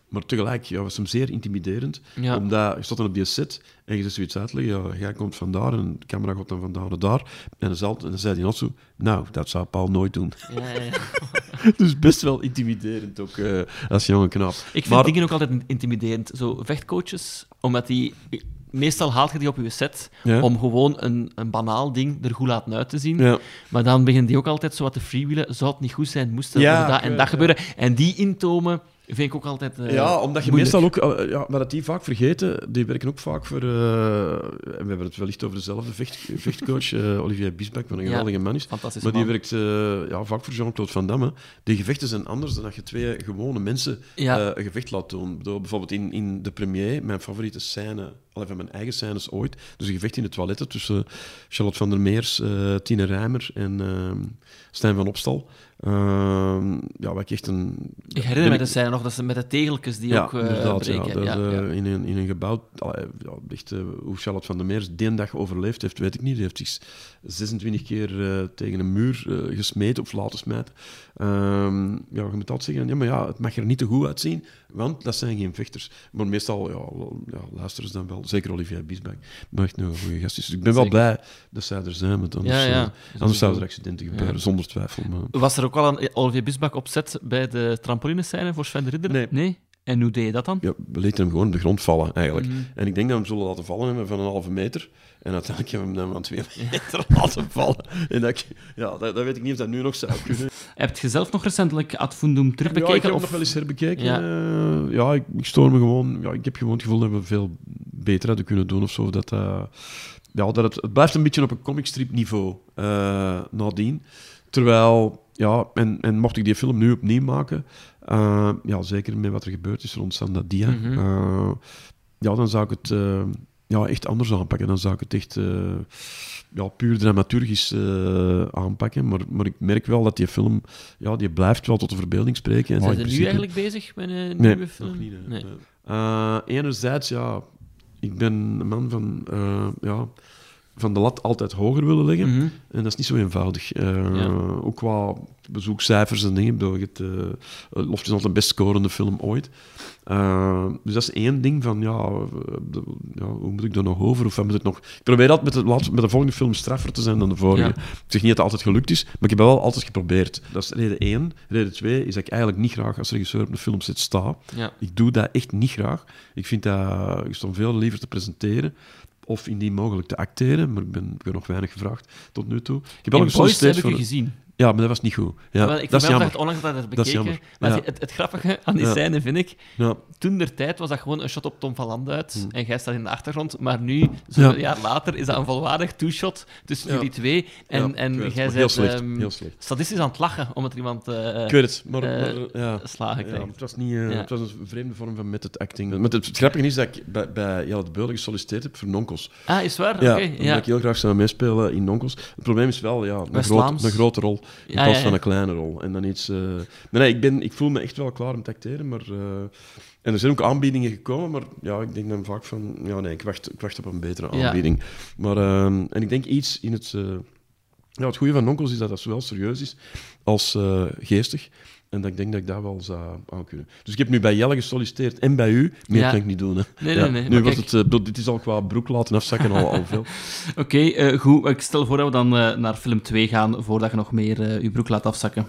Maar tegelijk ja, was hem zeer intimiderend, Ja. omdat je stond dan op die set en je zegt zoiets uitleggen, ja, jij komt vandaar en de camera gaat dan vandaar naar daar. En dan, zal, en dan zei hij nog zo, nou, dat zou Paul nooit doen. Ja, ja, *laughs* dus best wel intimiderend ook, eh, als jonge knaap. Ik vind Maar- dingen ook altijd intimiderend. Zo vechtcoaches, omdat die... Meestal haalt je die op je set Ja. om gewoon een, een banaal ding er goed laten uit te zien. Ja. Maar dan beginnen die ook altijd zo wat te freewheelen. Zou het niet goed zijn, moest er Ja, dat en dat ja. gebeuren. En die intomen vind ik ook altijd eh, Ja, omdat je moeilijk. meestal ook, eh, ja, maar dat die vaak vergeten, die werken ook vaak voor, eh, en we hebben het wellicht over dezelfde vecht, vechtcoach, eh, Olivier Biesbak, wat een Ja, geweldige man is. Maar die werkt eh, ja, vaak voor Jean-Claude Van Damme. Die gevechten zijn anders dan dat je twee gewone mensen Ja. eh, een gevecht laat doen. Bijvoorbeeld in, in De Premier, mijn favoriete scène, al van mijn eigen scènes ooit, dus een gevecht in de toiletten tussen Charlotte van der Meers, eh Tine Rijmer en eh, Stijn van Opstal. Ehm, ja, wat ik echt een... Ik herinner me de scène nog, dat ze met de tegeltjes die ook eh, inderdaad, breken. Ja, dat, Ja, eh, ja. In, een, in een gebouw, allee, ja, echt, hoe Charlotte van der Meers die dag overleefd heeft, weet ik niet. Die heeft zich 26 keer tegen een muur gesmeten of laten smijten. Ehm, ja, je moet altijd zeggen, ja, maar ja, het mag er niet te goed uitzien, want dat zijn geen vechters. Maar meestal ja, ja, luisteren ze dan wel, zeker Olivier Biesbeck, maar echt een goede gast. Dus ik ben wel Zeker. blij dat zij er zijn, want anders, Ja, ja. eh, anders zouden er accidenten gebeuren, zonder twijfel. Maar... Was er ook al een Olivier Bisbak op set bij de trampolinescène voor Sven de Ridder? Nee. En hoe deed je dat dan? ja, we lieten hem gewoon op de grond vallen, eigenlijk. Mhm. En ik denk dat we hem zullen laten vallen hebben van een halve meter. En uiteindelijk hebben we hem dan van twee *laughs* meter laten vallen. En dat, ik- ja, dat, dat weet ik niet of dat nu nog zou kunnen. Heb je zelf nog recentelijk Ad Fundum terugbekeken? ja, ik heb of... nog wel eens herbekeken. Ja. Ja, ja ik, ik stoor me gewoon. Ja, ik heb gewoon het gevoel dat we veel beter hadden kunnen doen of zo. Dat, eh, ja, dat het, het blijft een beetje op een comicstrip niveau eh, nadien. Terwijl, ja, en, en mocht ik die film nu opnieuw maken, eh, ja, zeker met wat er gebeurd is rond Sandadia, eh, ja, dan zou ik het eh, ja, echt anders aanpakken. Dan zou ik het echt eh, ja, puur dramaturgisch eh, aanpakken. Maar, maar ik merk wel dat die film, ja, die blijft wel tot de verbeelding spreken. En Zijn ze nu eigenlijk bezig met een Nee, nieuwe film? nog niet. hè. Nee. Nee. Eh, enerzijds, ja, ik ben een man van, ja, van de lat altijd hoger willen leggen. Mhm. En dat is niet zo eenvoudig. Eh, Ja. Ook qua bezoekcijfers en dingen. Ik bedoel, je hebt, eh, Loft is altijd de best scorende film ooit. Eh, dus dat is één ding van, ja, eh, de- ja, hoe moet ik daar nog over? Of moet ik nog... Ik probeer altijd met de, met de volgende film straffer te zijn dan de vorige. Ja. Ik zeg niet dat het altijd gelukt is, maar ik heb het wel altijd geprobeerd. Dat is reden één. Reden twee is dat ik eigenlijk niet graag als regisseur op een filmset sta. Ja. Ik doe dat echt niet graag. Ik vind dat... Ik stond veel liever te presenteren of indien mogelijk te acteren, maar ik ben, ik ben nog weinig gevraagd tot nu toe. Ik heb Boys gesolliciteerd heb ik voor... gezien. Ja, maar dat was niet goed. Ja, Maar ik dat is onlangs dat het Dat is bekeken. jammer. Maar Ja. het, het grappige aan die Ja. scène vind ik, Ja. toen der tijd was dat gewoon een shot op Tom van Lande uit Hmm. en jij staat in de achtergrond, maar nu, zoveel Ja. jaar later, is dat een volwaardig two-shot tussen Ja. jullie twee en, Ja, en ik het, jij bent heel slecht, ehm, heel slecht. statistisch aan het lachen omdat er iemand eh Ik weet het, maar... eh, ja. slagen krijgt. het was, niet, eh, het was een vreemde vorm van method acting. Maar het, het grappige is dat ik bij, bij Jelle de Beulen gesolliciteerd heb voor Nonkels. Ah, is waar? Ja, Oké, omdat ja. ik heel graag zou meespelen in Nonkels. Het probleem is wel ja, een, groot, een grote rol in plaats van een kleine rol. En dan iets... eh, Nee, nee ik, ben, ik voel me echt wel klaar om te acteren, maar... eh, En er zijn ook aanbiedingen gekomen, maar ja, ik denk dan vaak van... Ja, nee, ik wacht, ik wacht op een betere aanbieding. Maar, ehm, en ik denk iets in het... eh, Ja, het goede van Onkels is dat dat zowel serieus is als geestig. En dat ik denk dat ik dat wel zou aan kunnen. Dus ik heb nu bij Jelle gesolliciteerd en bij u. Meer Ja. kan ik niet doen. Hè. Nee, Ja, nee, nee, Nu kijk- het, eh, dit is al qua broek laten afzakken al, al veel. *laughs* Oké, eh, goed. Ik stel voor dat we dan eh, naar film 2 gaan, voordat je nog meer eh, je broek laat afzakken.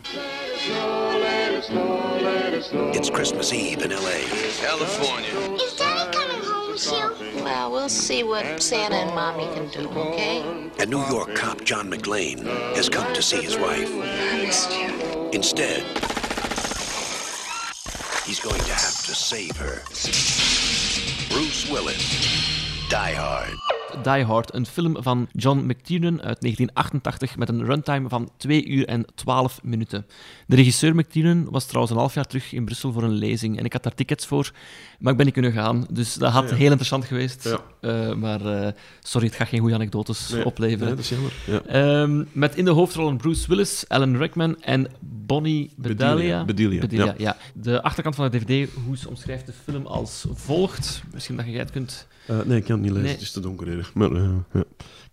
It's Christmas Eve in L.A. California. Is Daddy coming home soon? Well, we'll see what Santa and Mommy can do, okay? And New York cop John McLean has come to see his wife. I missed you. Instead, he's going to have to save her. Bruce Willis. Die Hard. Die Hard, een film van John McTiernan uit 1988 met een runtime van 2 uur en 12 minuten. De regisseur McTiernan was trouwens een half jaar terug in Brussel voor een lezing en ik had daar tickets voor, maar ik ben niet kunnen gaan. Dus dat had heel interessant geweest. Ja. Eh, maar eh, sorry, het gaat geen goede anekdotes Nee, opleveren. nee, dat is jammer. Ja. Ehm, met in de hoofdrollen Bruce Willis, Alan Rickman en Bonnie Bedelia. Bedelia, Bedelia, ja. De achterkant van de DVD, Hoes omschrijft de film als volgt. Misschien dat jij het kunt... Eh, nee, ik kan het niet lezen. Nee. Het is te donker hier. Maar, eh, ja.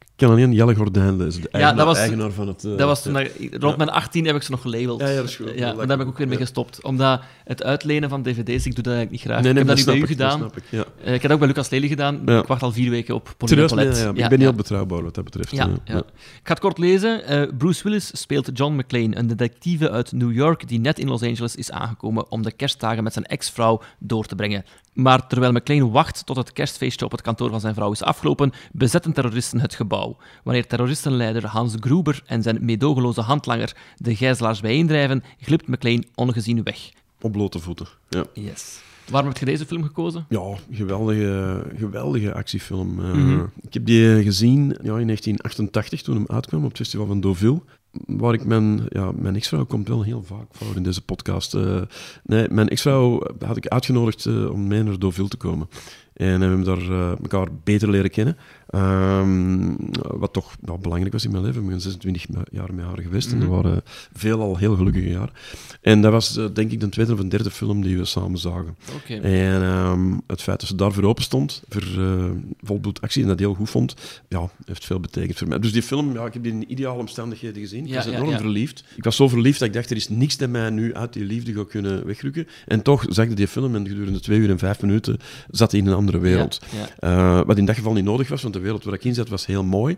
Ik kan alleen Jelle Gordijn lezen. De eigenaar, dat was- eigenaar van het... eh, Dat was toen ja. rond mijn 18 heb ik ze nog gelabeld. Ja, ja, dat is goed. Ja, maar daar me ik ook weer mee gestopt. Omdat het uitlenen van dvd's, ik doe dat eigenlijk niet graag. Nee, nee, ik heb dat dat nu bij u gedaan. dat snap ik, ja. Ik heb dat ook bij Lucas Lely gedaan. Ja. Ik wacht al vier weken op Colette. ja, ik ben heel betrouwbaar wat dat betreft. Ja, ja. Ik ga het kort lezen. Bruce Willis speelt John McClane, een detectieve uit New York die net in Los Angeles is aangekomen om de kerstdagen met zijn ex-vrouw door te brengen. Maar terwijl McClane wacht tot het kerstfeestje op het kantoor van zijn vrouw is afgelopen, bezetten terroristen het gebouw. Wanneer terroristenleider Hans Gruber en zijn meedogenloze handlanger de gijzelaars bijeendrijven, glipt McClane ongezien weg. Op blote voeten. Ja. Yes. Waarom heb je deze film gekozen? Ja, geweldige, geweldige actiefilm. Eh, Mhm. Ik heb die eh, gezien ja, in 1988 toen hem uitkwam op het festival van Deauville. Waar ik mijn, ja, mijn ex-vrouw komt wel heel vaak voor in deze podcast. Eh, nee, mijn ex-vrouw had ik uitgenodigd eh, om mee naar Deauville te komen. En we hebben daar eh, elkaar beter leren kennen. Ehm, wat toch wel belangrijk was in mijn leven. Ik ben 26 jaar met haar geweest. En dat waren veelal heel gelukkige jaren. En dat was eh, denk ik de tweede of een derde film die we samen zagen. En ehm, het feit dat ze daarvoor open stond, voor eh volbloed actie, en dat heel goed vond, ja, heeft veel betekend voor mij. Dus die film, ja, ik heb die in ideale omstandigheden gezien. Ik Ja, was ja, enorm ja. verliefd. Ik was zo verliefd dat ik dacht, er is niks dat mij nu uit die liefde gaat kunnen wegrukken. En toch zag ik die film en gedurende twee uur en vijf minuten zat hij in een andere wereld. Eh, wat in dat geval niet nodig was, want wereld waar ik in zat was heel mooi.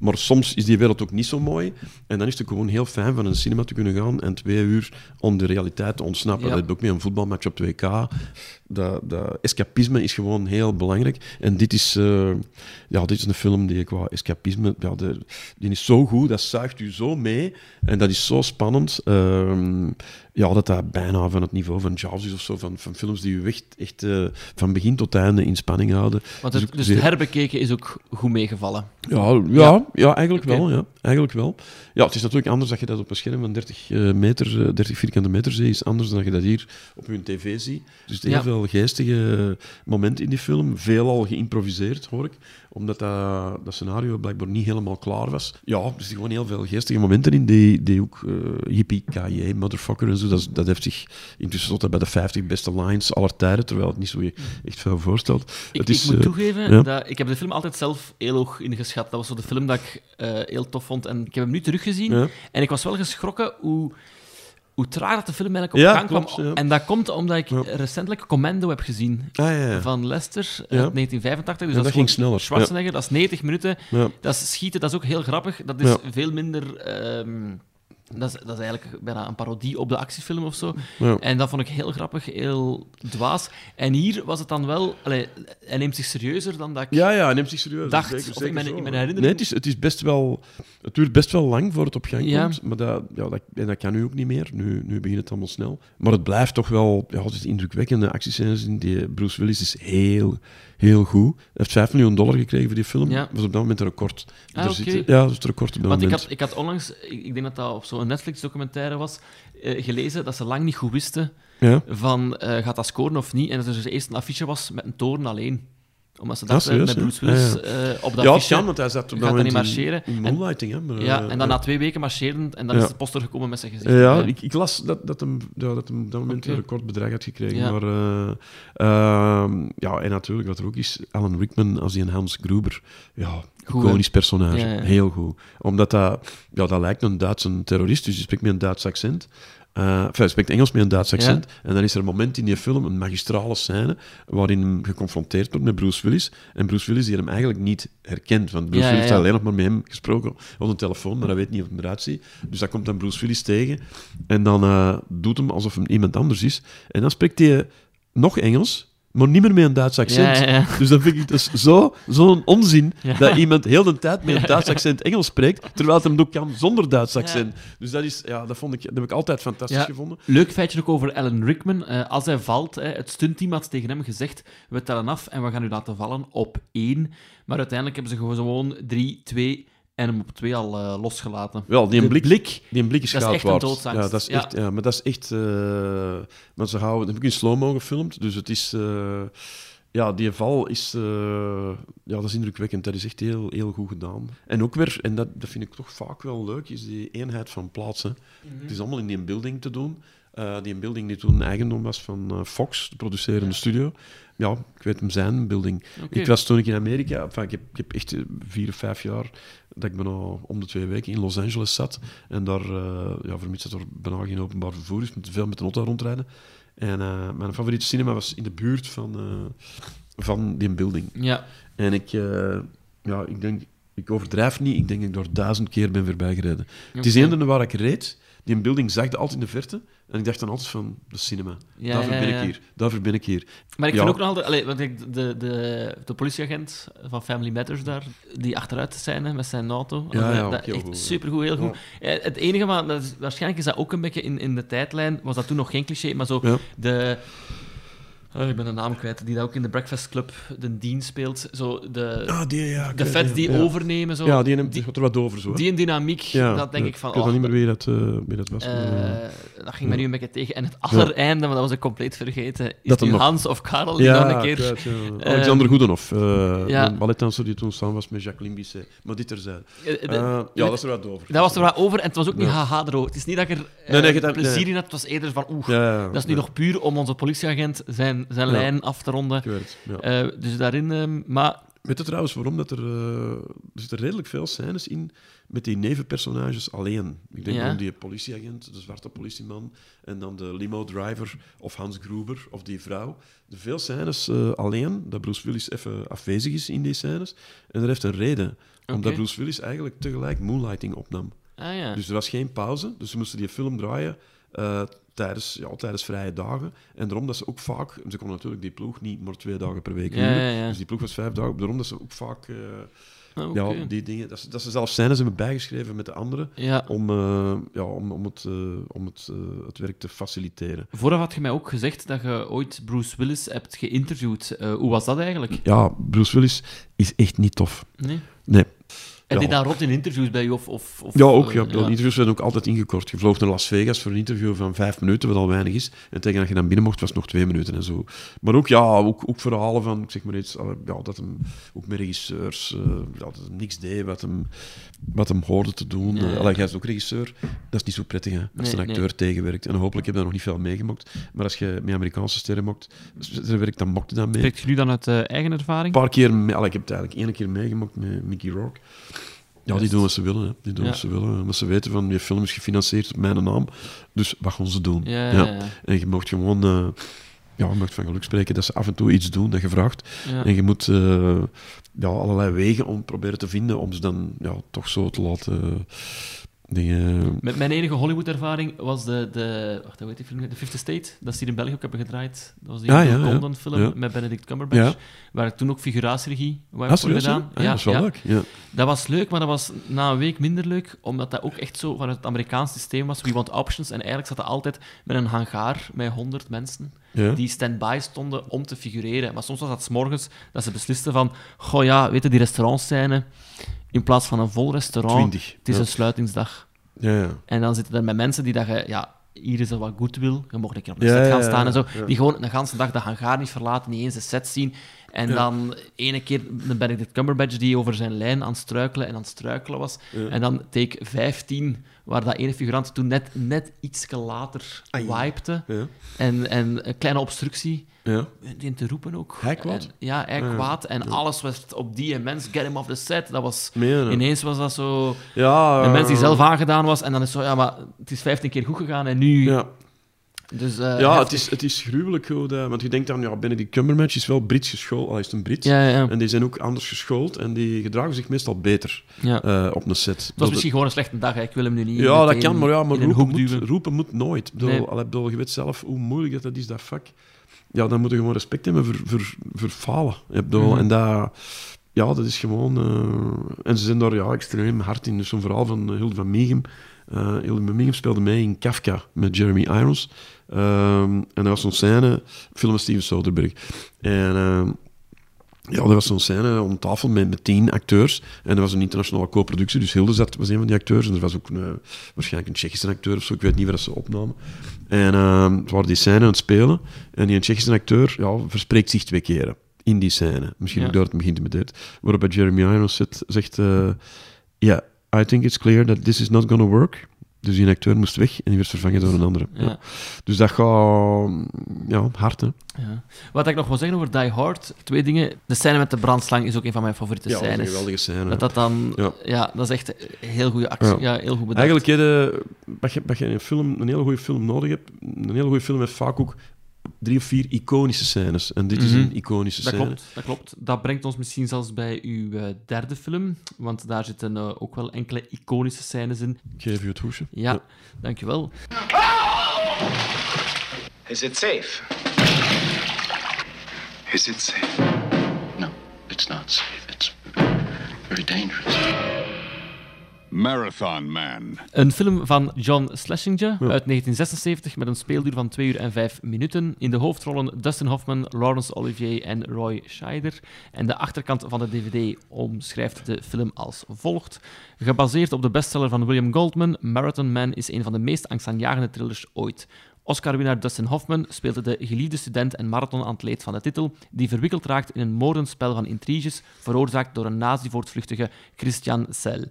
Maar soms is die wereld ook niet zo mooi. En dan is het gewoon heel fijn van een cinema te kunnen gaan en twee uur om de realiteit te ontsnappen. Ja. Dat heb ik ook met een voetbalmatch op 2K. Dat, dat escapisme is gewoon heel belangrijk. En dit is, eh, ja, dit is een film die qua escapisme... Ja, de, die is zo goed, dat zuigt u zo mee. En dat is zo spannend. Ehm, ja, dat dat bijna van het niveau van Jaws is of zo. Van, van films die u echt, echt eh, van begin tot einde in spanning houden. Want Dus het, dus zeer- het herbekeken is ook goed meegevallen. ja, ja, ja. eigenlijk wel. Ja, eigenlijk wel. Ja, het is natuurlijk anders dat je dat op een scherm van 30, eh, meter, eh, 30 vierkante meter ziet. is anders dan dat je dat hier op je tv ziet. Dus heel Ja. veel geestige momenten in die film. Veelal geïmproviseerd, hoor ik. Omdat dat, dat scenario blijkbaar niet helemaal klaar was. Ja, er zitten gewoon heel veel geestige momenten in. Die, die ook uh, yippie ki motherfucker en zo. Dat, dat heeft zich intussen tot bij de 50 beste lines aller tijden. Terwijl het niet zo echt veel voorstelt. Ik, het is, ik moet eh, toegeven, ja. dat, ik heb de film altijd zelf heel hoog ingeschat. Dat was zo de film dat ik eh, heel tof vond. En ik heb hem nu teruggezien. Ja. En ik was wel geschrokken hoe, hoe traag dat de film eigenlijk op Ja, gang kwam. ja. En dat komt omdat ik recentelijk Commando heb gezien. Ah. Van Lester uit Ja. 1985. Dus dat, dat ging sneller, Schwarzenegger, dat is 90 minuten. Dat is schieten, dat is ook heel grappig. Dat is veel minder... ehm, dat is, dat is eigenlijk bijna een parodie op de actiefilm of zo. Ja. En dat vond ik heel grappig, heel dwaas. En hier was het dan wel... Allee, hij neemt zich serieuzer dan dat ik... Ja, ja, hij neemt zich serieus. Dacht, Zeker, of zeker in mijn- zo, in mijn herinnering- Nee, het, is, het, is best wel, het duurt best wel lang voor het op gang Ja. komt. Maar dat, ja, dat, en dat kan nu ook niet meer. Nu, nu begint het allemaal snel. Maar het blijft toch wel... Ja, het is indrukwekkende actiescènes in. Die Bruce Willis is heel, heel goed. Hij heeft 5 miljoen dollar gekregen voor die film. Ja. Dat was op dat moment een record. Ah, zit- ja, dat is het record op dat Want ik moment. had, ik had onlangs, ik, ik denk dat dat op zo'n Netflix-documentaire was, eh, gelezen dat ze lang niet goed wisten Ja? van eh, gaat dat scoren of niet. En dat er dus eerst een affiche was met een toren alleen. Omdat ze Ah, dachten, serieus, met hè? Bruce Willis Ja, eh, op dat ja, fiche kan, want hij zat op dat gaat dat niet marcheren. in En- Moonlighting, hè. Maar, ja, eh, en dan na twee weken marcheerden en dan Ja. is de poster gekomen met zijn gezicht. Ja, ik, ik las dat, dat, hem, ja, dat hem op dat moment Oké. een recordbedrag had gekregen. Ja. Maar, eh, ehm, ja, en natuurlijk, wat er ook is, Alan Rickman als die een Hans Gruber. Ja, Goed, iconisch personage. Ja, ja. Heel goed. Omdat dat, ja, dat lijkt een Duitse terrorist, dus die spreekt met een Duits accent. Eh enfin, hij spreekt Engels met een Duits accent. En dan is er een moment in die film, een magistrale scène, waarin hem geconfronteerd wordt met Bruce Willis. En Bruce Willis die hem eigenlijk niet herkent. Want Bruce Ja, Willis ja. heeft alleen nog maar met hem gesproken op een telefoon, maar hij weet niet of hij eruit ziet. Dus dan komt dan Bruce Willis tegen. En dan eh, doet hem alsof hem iemand anders is. En dan spreekt hij nog Engels, maar niet meer met een Duits accent. Ja, ja, ja. Dus dan vind ik dus zo- zo'n onzin Ja. dat iemand heel de tijd met een Duits accent Engels spreekt, terwijl het hem ook kan zonder Duits accent. Dus dat, is, ja, dat, vond ik, dat heb ik altijd fantastisch gevonden. Leuk feitje ook over Alan Rickman. Eh, als hij valt, hè, het stuntteam had tegen hem gezegd: we tellen af en we gaan u laten vallen op één. Maar uiteindelijk hebben ze gewoon drie, twee en hem op twee al eh, losgelaten. Wel, die blik, blik, die blik is dat is goud echt een waard. doodsangst. Ja, dat is Ja. echt, ja, maar dat is echt... eh want ze houden, dat heb ik in slow-mo gefilmd, dus het is... eh, ja, die val is, eh, ja, dat is indrukwekkend. Dat is echt heel, heel goed gedaan. En ook weer, en dat, dat vind ik toch vaak wel leuk, is die eenheid van plaatsen. Het is allemaal in die building te doen. Eh, die building die toen eigendom was van eh, Fox, de producerende studio. Ja, ik weet hem zijn building. Ik was toen ik in Amerika, enfin, ik, heb, ik heb echt eh, vier of vijf jaar dat ik bijna om de twee weken in Los Angeles zat. En daar, eh ja, vermits dat er bijna geen openbaar vervoer is, moet veel met de auto rondrijden. En mijn favoriete cinema was in de buurt van, van die building. Ja. En ik, ja, ik denk, ik overdrijf niet, ik denk dat ik door duizend keer ben voorbij gereden. Het is één waar ik reed, die building zag altijd in de verte. En ik dacht dan altijd van, de cinema. Ja, daarvoor ja, ben ik hier, daarvoor ben ik hier. Maar ik vind ook nog altijd, allee, want ik, de, de, de politieagent van Family Matters daar, die achteruit scène met zijn auto, Ja, dat, ja, echt supergoed, heel goed. Eh, Het enige, maar waarschijnlijk is dat ook een beetje in, in de tijdlijn, was dat toen nog geen cliché, maar zo de... oh, ik ben de naam kwijt, die dat ook in de Breakfast Club de Dean speelt. Zo de, Ah, die, ja. de feds ja, die ja. overnemen. Zo. Ja, die, neemt, die, gaat er wat over zo. hè. die dynamiek, Ja, dat denk ik van... Ik weet oh, niet meer wie dat, eh, wie dat was. maar, eh, eh, dat ging me nu een beetje tegen. En het allereinde, maar dat was ik compleet vergeten, is nu Hans of Karel die nog een keer... *laughs* Alexander Goedenhof, eh een balletdanser die toen samen was met Jacqueline Bisset. Maar dit terzijde. Eh, de- Eh, ja, dat is er wat over. Dat was er wat over en het was ook niet haha erover. Het is niet dat ik er eh, Nee, nee, plezier nee. in had, het was eerder van oeh, dat is nu nog puur om onze politieagent zijn, zijn Ja. lijn af te ronden. Weet ja. Eh, dus daarin, ehm, maar Weet je trouwens waarom dat er... eh, er zitten redelijk veel scènes in met die nevenpersonages alleen. Ik denk Ja. om die politieagent, de zwarte politieman, en dan de limo-driver of Hans Gruber of die vrouw. Er veel scènes eh, alleen, dat Bruce Willis even afwezig is in die scènes. En dat heeft een reden. Omdat. Bruce Willis eigenlijk tegelijk Moonlighting opnam. ah ja. Dus er was geen pauze, dus ze moesten die film draaien eh, tijdens, ja, tijdens vrije dagen. En daarom dat ze ook vaak... Ze konden natuurlijk die ploeg niet maar twee dagen per week Ja, huren. ja, ja. Dus die ploeg was vijf dagen. Daarom dat ze ook vaak... eh, Ah, ja, die dingen... Dat ze, dat ze zelfs scènes hebben bijgeschreven met de anderen om, eh, ja, om, om, het, om het, het werk te faciliteren. Vooraf had je mij ook gezegd dat je ooit Bruce Willis hebt geïnterviewd. Hoe was dat eigenlijk? Ja, Bruce Willis is echt niet tof. Nee? Nee. En Ja. die dan rot in interviews bij je? Of, of, of, Ja, ook. eh, Ja. De interviews werden ook altijd ingekort. Je vloog naar Las Vegas voor een interview van vijf minuten, wat al weinig is. En tegen dat je dan binnen mocht, was het nog twee minuten en zo. Maar ook, ja, ook, ook verhalen van, ik zeg maar iets, ja, dat hem ook met regisseurs, eh, dat hem niks deed wat hem, wat hem hoorde te doen. Ja, ja. Allee, jij is ook regisseur. Dat is niet zo prettig, hè, als Nee, een acteur nee. tegenwerkt. En hopelijk heb je daar nog niet veel meegemokt. Maar als je met Amerikaanse sterren mokt, sterren werkt, dan mokt je dat mee. Spreekt je nu dan uit eh, eigen ervaring? Een paar keer, mee, allee, ik heb het eigenlijk één keer meegemokt met Mickey Rourke. Ja, die doen wat ze willen. Hè. Die doen Ja. wat ze willen. Omdat ze weten van, die film is gefinancierd op mijn naam. Dus wat gaan ze doen? Ja. En je mocht gewoon... eh, ja, je mocht van geluk spreken dat ze af en toe iets doen dat je vraagt. En je moet eh, ja, allerlei wegen om proberen te vinden om ze dan ja, toch zo te laten... eh. Met mijn enige Hollywood-ervaring was de, de, wacht, hoe heet die film? The Fifth Estate, dat ze hier in België ook hebben gedraaid. Dat was die Ja, Bill ja, ja. Condon-film Ja. met Benedict Cumberbatch, waar ik toen ook figuratieregie Ah, hè? gedaan. Ah, ja, dat is wel leuk. Ja. Dat was leuk, maar dat was na een week minder leuk, omdat dat ook echt zo vanuit het Amerikaanse systeem was. We want options. En eigenlijk zat dat altijd met een hangaar met 100 mensen die stand-by stonden om te figureren. Maar soms was dat 's morgens dat ze beslisten van, goh ja, weet je, die restaurantscène, in plaats van een vol restaurant, 20. het is Ja. een sluitingsdag. Ja, ja. En dan zitten er met mensen die dat je, ja, hier is er wat goed wil. Je mocht een keer op de set gaan staan en zo. Die gewoon de ganse dag de hangaar niet verlaten, niet eens de set zien. En dan ene keer de Benedict Cumberbatch die over zijn lijn aan het struikelen en aan het struikelen was. En dan take 15, waar dat ene figurant toen net, net iets later wipte. En, en een kleine obstructie. Ja. Die te roepen ook. Hij kwaad? En- ja, hij Ja. kwaad. En alles was op die mens, get him off the set. Dat was... Ineens was dat zo... Ja, Een mens die eh, zelf aangedaan was. En dan is zo, ja, maar het is 15 keer goed gegaan en nu... Ja, Dus, eh, ja het, is, het is gruwelijk goed. want je denkt dan, ja, Benedict Cumberbatch is wel Brits geschoold. Al is het een Brits. Ja, ja, ja. En die zijn ook anders geschoold. En die gedragen zich meestal beter Ja. eh, op een set. Het was misschien gewoon een slechte dag. hè. Ik wil hem nu niet Ja, dat kan, maar, ja, maar roepen, moet, roepen moet nooit. Ik bedoel, Nee. ik bedoel, je weet zelf hoe moeilijk dat, dat is, dat vak. Ja, dan moet je gewoon respect hebben voor, voor, voor falen. Bedoel, Mhm. En dat, ja, dat is gewoon... eh, en ze zijn daar ja, extreem hard in. Dus zo'n verhaal van uh, Hilde van Mieghem. Eh Hilde van Mieghem speelde mee in Kafka met Jeremy Irons. Ehm, en dat was zo'n scène, film van Steven Soderbergh. En... ja, er was zo'n scène om tafel met, met tien acteurs. En er was een internationale co-productie, dus Hilde zat, was een van die acteurs. En er was ook een, eh, waarschijnlijk een Tsjechische acteur of zo, ik weet niet waar dat ze opnamen. En ehm het waren die scène aan het spelen. En die Tsjechische acteur ja, verspreekt zich twee keren in die scène. Misschien Ja. ook door het begint met dit. Waarop Jeremy Irons zegt... eh, Ja, I think it's clear that this is not gonna work. Dus die acteur moest weg en die werd vervangen door een andere. Ja. Ja. Dus dat gaat... Ja, hard, hè. Ja. Wat ik nog wil zeggen over Die Hard, twee dingen. De scène met de brandslang is ook een van mijn favoriete Ja, dat is een scènes. geweldige scène. Dat dat dan... Ja. Ja. dat is echt heel goede actie. Ja, Ja. heel goed bedacht. Eigenlijk, je, wat je, wat je in een, film, een hele goede film nodig hebt, een hele goede film heeft vaak ook drie of vier iconische scènes. En dit is Mhm. een iconische Dat scène. klopt, dat klopt. Dat brengt ons misschien zelfs bij uw eh, derde film, want daar zitten eh, ook wel enkele iconische scènes in. Ik geef u het hoesje. Ja, dankjewel. Is it safe? Is it safe? No, it's not safe. It's very dangerous. Marathon Man. Een film van John Schlesinger uit 1976 met een speelduur van 2 uur en 5 minuten. In de hoofdrollen Dustin Hoffman, Laurence Olivier en Roy Scheider. En de achterkant van de DVD omschrijft de film als volgt. Gebaseerd op de bestseller van William Goldman, Marathon Man is een van de meest angstaanjagende thrillers ooit. Oscar-winnaar Dustin Hoffman speelde de geliefde student en marathonatleet van de titel, die verwikkeld raakt in een moordenspel van intriges, veroorzaakt door een nazi-voortvluchtige Christian Sell.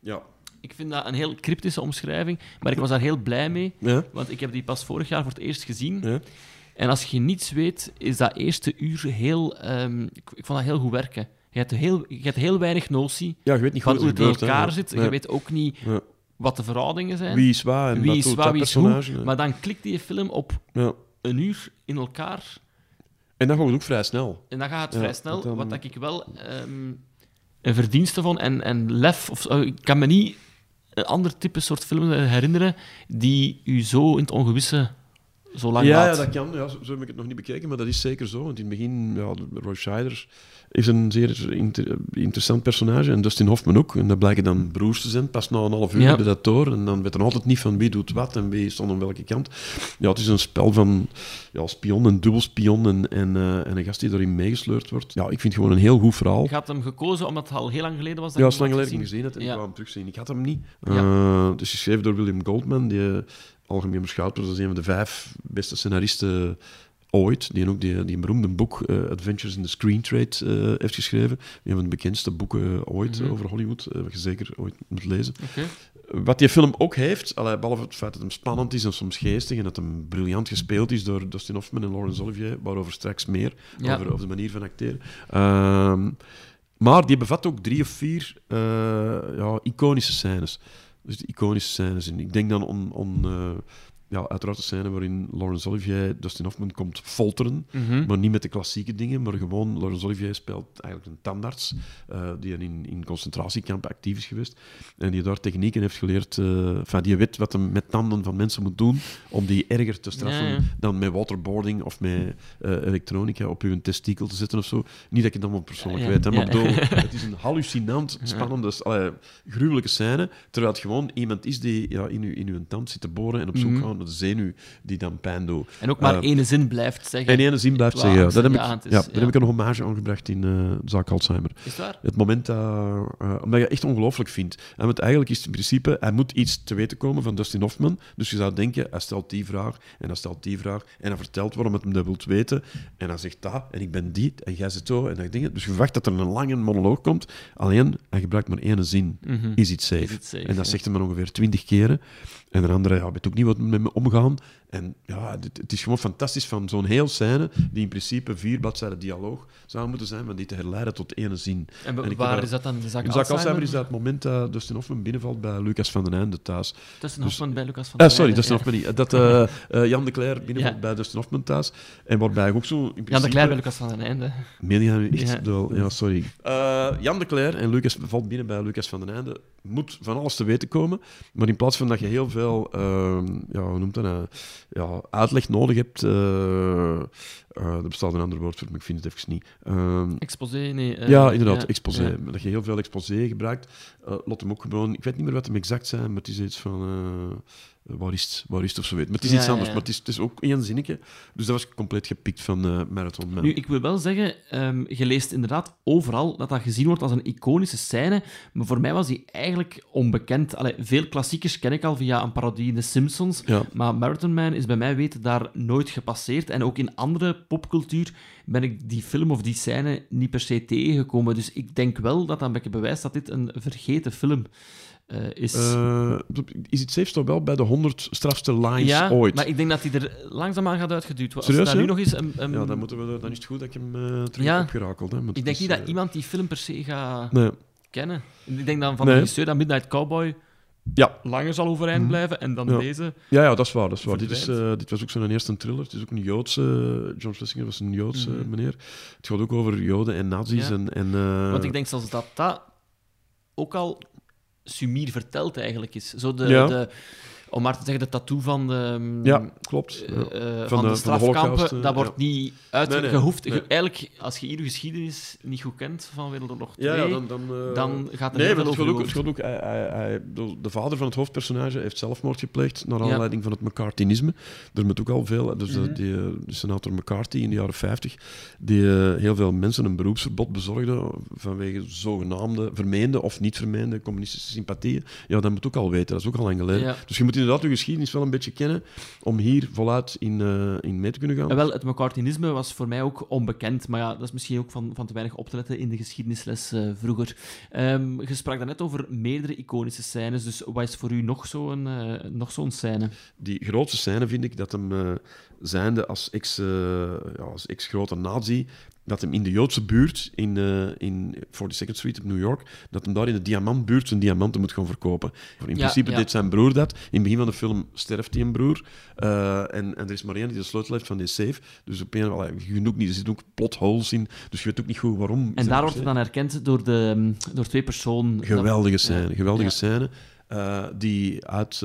Ja. Ik vind dat een heel cryptische omschrijving, maar ik was daar heel blij mee, Ja. want ik heb die pas vorig jaar voor het eerst gezien. Ja. En als je niets weet, is dat eerste uur heel... ehm, ik, ik vond dat heel goed werken. Je hebt heel, je hebt heel weinig notie Ja, je weet niet van hoe het in elkaar zit. Je weet ook niet Ja. wat de verhoudingen zijn. Wie is waar en Wie is waar, wie is hoe. Maar dan klikt die film op Ja. een uur in elkaar. En dan gaat het ook vrij snel. En dan gaat het vrij snel. dan- Wat dat ik wel ehm, een verdienste vond en, en lef. Of, ik kan me niet een ander type soort film herinneren die u zo in het ongewisse zo lang Ja, dat kan. Ja, zo, zo heb ik het nog niet bekeken, maar dat is zeker zo. Want in het begin, ja, Roy Scheider is een zeer inter- interessant personage. En Dustin Hoffman ook. En dat blijken dan broers te zijn. Pas na een half uur Ja. heb je dat door. En dan weet er altijd niet van wie doet wat en wie stond aan welke kant. Ja, het is een spel van ja, spion en dubbelspion en, en, eh, en een gast die erin meegesleurd wordt. Ja, ik vind het gewoon een heel goed verhaal. Ik had hem gekozen omdat het al heel lang geleden was. dat Ja, is lang hem geleden gezien had en Ja. ik wou hem terugzien. Ik had hem niet. Ja. Eh, het is geschreven door William Goldman, die algemeen beschouwd wordt als een van de vijf beste scenaristen ooit. Die ook die, die een beroemde boek, eh, Adventures in the Screen Trade, eh, heeft geschreven. Een van de bekendste boeken ooit Mhm. eh, over Hollywood, eh, wat je zeker ooit moet lezen. Wat die film ook heeft, allee, behalve het feit dat hem spannend is en soms geestig en dat hem briljant gespeeld is door Dustin Hoffman en Laurence Olivier, waarover straks meer, Ja. over, over de manier van acteren. Ehm, maar die bevat ook drie of vier eh, ja, iconische scènes. Dus de iconische scènes. in. Ik denk dan on, on, eh, ja, uiteraard de scène waarin Laurence Olivier Dustin Hoffman komt folteren. Mhm. Maar niet met de klassieke dingen, maar gewoon Laurence Olivier speelt eigenlijk een tandarts eh, die in, in concentratiekampen actief is geweest en die daar technieken heeft geleerd, eh van die weet wat hem met tanden van mensen moet doen om die erger te straffen Ja, ja. dan met waterboarding of met eh, elektronica op hun testikel te zetten of zo. Niet dat ik het allemaal persoonlijk Ja, weet, hè, maar bedoel, *laughs* het is een hallucinant spannende, allee, gruwelijke scène, terwijl het gewoon iemand is die ja, in, uw, in uw tand zit te boren en op zoek Mhm. gaat de zenuw die dan pijn doet. En ook maar Eh, één zin blijft zeggen. En ene zin blijft zeggen. ja. Dat heb, ik, ja, daar ja. heb ik een hommage aan gebracht in de zaak Alzheimer. Is waar? Het moment dat... eh, omdat je echt ongelooflijk vindt. En want eigenlijk is het in principe... Hij moet iets te weten komen van Dustin Hoffman. Dus je zou denken, hij stelt die vraag en hij stelt die vraag. En hij vertelt waarom het hem dat wilt weten. En hij zegt dat en ik ben die en jij zit zo en dat dingen. Dus je verwacht dat er een lange monoloog komt. Alleen, hij gebruikt maar één zin. Is it safe? Is it safe, en dat ja. zegt hij maar ongeveer twintig keren. En een andere ja, weet ook niet wat met me omgaan. En ja, het is gewoon fantastisch van zo'n heel scène, die in principe vier bladzijden dialoog zou moeten zijn, maar die te herleiden tot ene zin. En waar is dat dan? De zaak in Zaak Alzheimer Alzheimer? is dat het moment dat Dustin Hoffman binnenvalt bij Lucas van den Einde thuis. Tussen Hoffman bij Lucas van Ah, der sorry, Heijden, Dustin. Hoffman niet. Dat eh, *laughs* eh, Jan de Cler binnenvalt Ja. bij Dustin Hoffman thuis. En waarbij ook zo in principe... Jan de Cler bij Lucas van den Einde. Meen je nu echt? Ja. Ja, sorry. Eh, Jan de Cler en Lucas valt binnen bij Lucas van den Einde. Moet van alles te weten komen. Maar in plaats van dat je heel veel ehm, ja, hoe noemt dat, ja, uitleg nodig hebt. eh, eh, er bestaat een ander woord voor, maar ik vind het even niet. Ehm, Exposé, nee. eh, ja, inderdaad, ja, exposé. ja. Dat je heel veel exposé gebruikt. laat hem ook gewoon... Ik weet niet meer wat hem exact zijn, maar het is iets van... waar is het? Waar is het of zo weet. Maar het is Ja, iets ja, anders. ja. Maar het is, het is ook één zinnetje. Dus dat was compleet gepikt van eh, Marathon Man. Nu, ik wil wel zeggen, ehm, je leest inderdaad overal dat dat gezien wordt als een iconische scène, maar voor mij was die eigenlijk onbekend. Allee, veel klassiekers ken ik al via een parodie in The Simpsons, Ja. maar Marathon Man is bij mij weten daar nooit gepasseerd. En ook in andere popcultuur ben ik die film of die scène niet per se tegengekomen. Dus ik denk wel dat dat een beetje bewijst dat dit een vergeten film eh, is. Eh, is het safe toch wel bij de 100 strafste lines ja, ooit? maar ik denk dat hij er langzaamaan gaat uitgeduwd worden. Als daar nu nog eens een, een- Ja, dan, moeten we, dan is het goed dat ik hem eh terug Ja. heb. Hè, want Ik denk niet dat iemand die film per se gaat Nee. kennen. Ik denk dan van Nee. de regisseur dat Midnight Cowboy Ja. langer zal overeind blijven en dan Ja. deze. Ja, ja, dat is waar. Dat is waar. Dit, is, dit was ook zo'n eerste thriller. Het is ook een Joodse... John Schlesinger was een Joodse Mhm. meneer. Het gaat ook over Joden en nazi's. Ja. En, en, Want ik denk zelfs dat dat ook al sumier verteld eigenlijk is. Zo de, Ja. de, om maar te zeggen, de tattoo van de, mm, Ja, klopt. eh, eh, van, Van de, de- van de strafkampen, eh, dat wordt ja. niet uitgehoefd. Nee, nee, nee. Eigenlijk, als je hier de geschiedenis niet goed kent van Wereldoorlog 2, Ja, dan, dan, dan gaat er nee, heel veel het over ook, het ook, hij, hij, hij- de, de vader van het hoofdpersonage heeft zelfmoord gepleegd naar aanleiding van het McCarthyisme. Er moet ook al veel... Dus Mhm. de, die, de senator McCarthy in de jaren 50, die heel veel mensen een beroepsverbod bezorgde vanwege zogenaamde vermeende of niet vermeende communistische sympathieën. Ja, dat moet ook al weten. Dat is ook al lang geleden. Dus je moet inderdaad je geschiedenis wel een beetje kennen om hier voluit in, eh, in mee te kunnen gaan. En wel, het McCarthyisme was voor mij ook onbekend, maar ja, dat is misschien ook van, van te weinig op te letten in de geschiedenisles eh, vroeger. Ehm je sprak daarnet over meerdere iconische scènes, dus wat is voor u nog zo'n eh, nog zo'n scène? die grootste scène vind ik dat hem, zijnde als ex, ja, als ex-grote nazi, dat hem in de Joodse buurt in, eh in 42nd Street op New York, dat hem daar in de diamantbuurt zijn diamanten moet gaan verkopen. In Ja, principe ja. deed zijn broer dat. In het begin van de film sterft die een broer. eh, en, en er is maar één die de sleutel heeft van die safe. Dus op een je ook niet, er zitten ook plot holes in. Dus je weet ook niet goed waarom. En daar wordt het dan herkend door, de, mm, door twee personen. Geweldige scène, geweldige scène. eh, die, uit,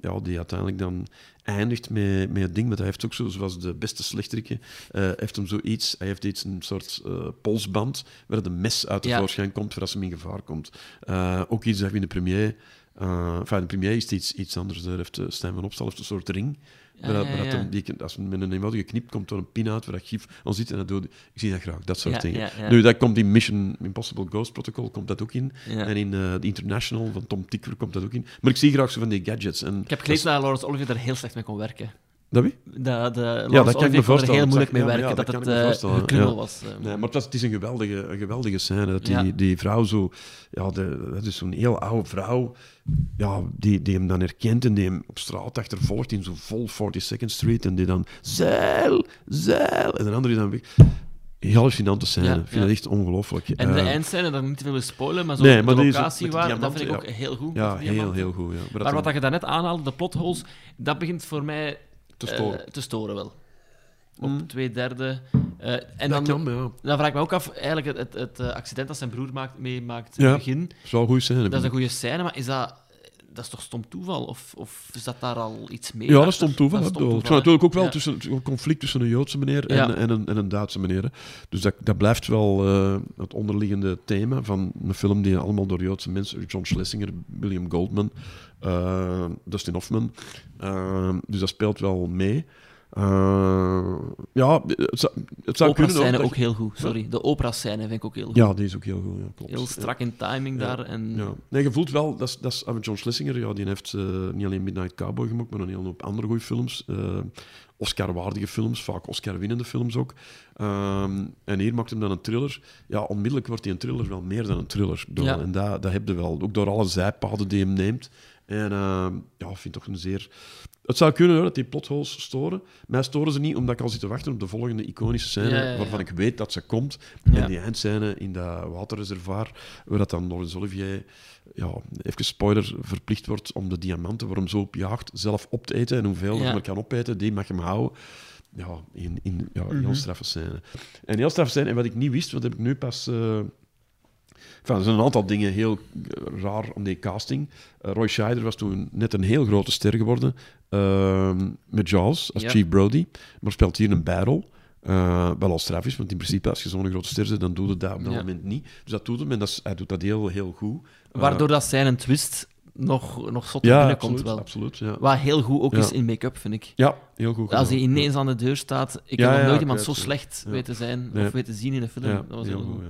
ja, die uiteindelijk dan eindigt met, met het ding. Maar hij heeft ook zo, zoals de beste slechterikke, eh heeft hem zoiets, hij heeft iets, een soort eh, polsband, waar de mes uit de Ja. voorschijn komt voor als hem in gevaar komt. Eh, ook iets dat we in de premier... enfin, de premier is iets, iets anders. Daar heeft Stijn van Opstal heeft een soort ring. Ja, waar, ja, waar dat ja. hem- die, als men met een eenvoudige knip komt door een pin uit, waar dat gif aan zit en dat doet. Ik zie dat graag, dat soort Ja, dingen. ja, ja. Nu, dat komt in Mission Impossible Ghost Protocol komt dat ook in. Ja. En in eh The International van Tom Tickwer komt dat ook in. Maar ik zie graag zo van die gadgets. En Ik heb gelezen dat Laurence Olivier daar heel slecht mee kon werken. Dat wie? De Laurence dat kan ik me er voorstellen. heel moeilijk Ja, mee ja, werken, dat dat, kan het ik me eh, voorstellen, gekrummel ja. was. eh. Nee, maar het, was, het is een geweldige, een geweldige scène. Dat die, Ja. die vrouw zo... Ja, de, dat is zo'n heel oude vrouw ja, die, die hem dan herkent en die hem op straat achtervolgt in zo vol 42nd Street. En die dan... Zeil! Zeil! En de andere die dan weg... Heel hallucinante scène. Ja, ik vind ja. het echt ongelooflijk. En de Eh, eindscène, dat niet te veel willen spoilen, maar zo Nee, maar de locatie waar, dat vind ik ook ja. heel goed. Ja, heel, heel goed. Ja. Maar dat Maar wat je daarnet aanhaalde, de plotholes, dat begint voor mij te eh, storen. te storen wel. Op Mm. twee derde. Eh, en Dat dan, kan, maar ja. dan vraag ik me ook af, eigenlijk het, het, het eh, accident dat zijn broer maakt, meemaakt in Ja. het begin, Dat is wel een goede scène. dat is een goede scène, maar is dat... dat is toch stom toeval? Of, of is dat daar al iets meer Ja, dat achter? stond toeval. Dat is stom Het toeval, natuurlijk ook wel ja. tussen, een conflict tussen een Joodse meneer en, Ja. en, een, en een Duitse meneer. hè. Dus dat, dat blijft wel eh, het onderliggende thema van een film die allemaal door Joodse mensen, John Schlesinger, William Goldman, eh, Dustin Hoffman, eh, dus dat speelt wel mee. Eh, ja, het zou, het zou kunnen Opera-scène dat ook heel goed, sorry. De opera-scène vind ik ook heel goed. Ja, die is ook heel goed. Ja, klopt. Heel strak in timing Ja. daar. En... Ja. Nee, je voelt wel, dat is, dat is ah, John Schlesinger, ja, die heeft eh, niet alleen Midnight Cowboy gemaakt, maar een hele hoop andere goede films. eh, Oscar-waardige films, vaak Oscar-winnende films ook. Ehm, en hier maakt hem dan een thriller. Ja, onmiddellijk wordt die een thriller wel meer dan een thriller. Door. En dat, dat heb je wel, ook door alle zijpaden die hem neemt. En ehm, ja, ik vind toch een zeer... Het zou kunnen hoor, dat die plotholes storen. Mij storen ze niet, omdat ik al zit te wachten op de volgende iconische scène, Ja, ja, ja. waarvan ik weet dat ze komt. En die eindscène in dat waterreservoir, waar dat dan Laurence Olivier, ja, even spoiler, verplicht wordt om de diamanten, waar hem zo op jaagt, zelf op te eten. En hoeveel hij maar kan opeten, die mag hem houden. Ja, in, in ja, heel straffe scène. En heel straffe scène, en wat ik niet wist, wat heb ik nu pas... eh, Enfin, er zijn een aantal dingen heel eh, raar aan die casting. Eh, Roy Scheider was toen net een heel grote ster geworden ehm, met Jaws als Ja. Chief Brody, maar speelt hier een bijrol. Eh, wel al straf is, want in principe als je zo'n grote ster bent, dan doe je dat op dat Ja. moment niet. Dus dat doet hem en dat is- hij doet dat heel, heel goed. Waardoor dat zijn een twist nog, nog zot ja, binnenkomt absoluut, wel. absoluut ja. Wat heel goed ook Ja. is in make-up, vind ik. ja, heel goed Als hij ineens aan de deur staat. Ik heb nog nooit iemand zo het, slecht weten zijn Nee. of weten zien in een film. Ja, dat was heel goed.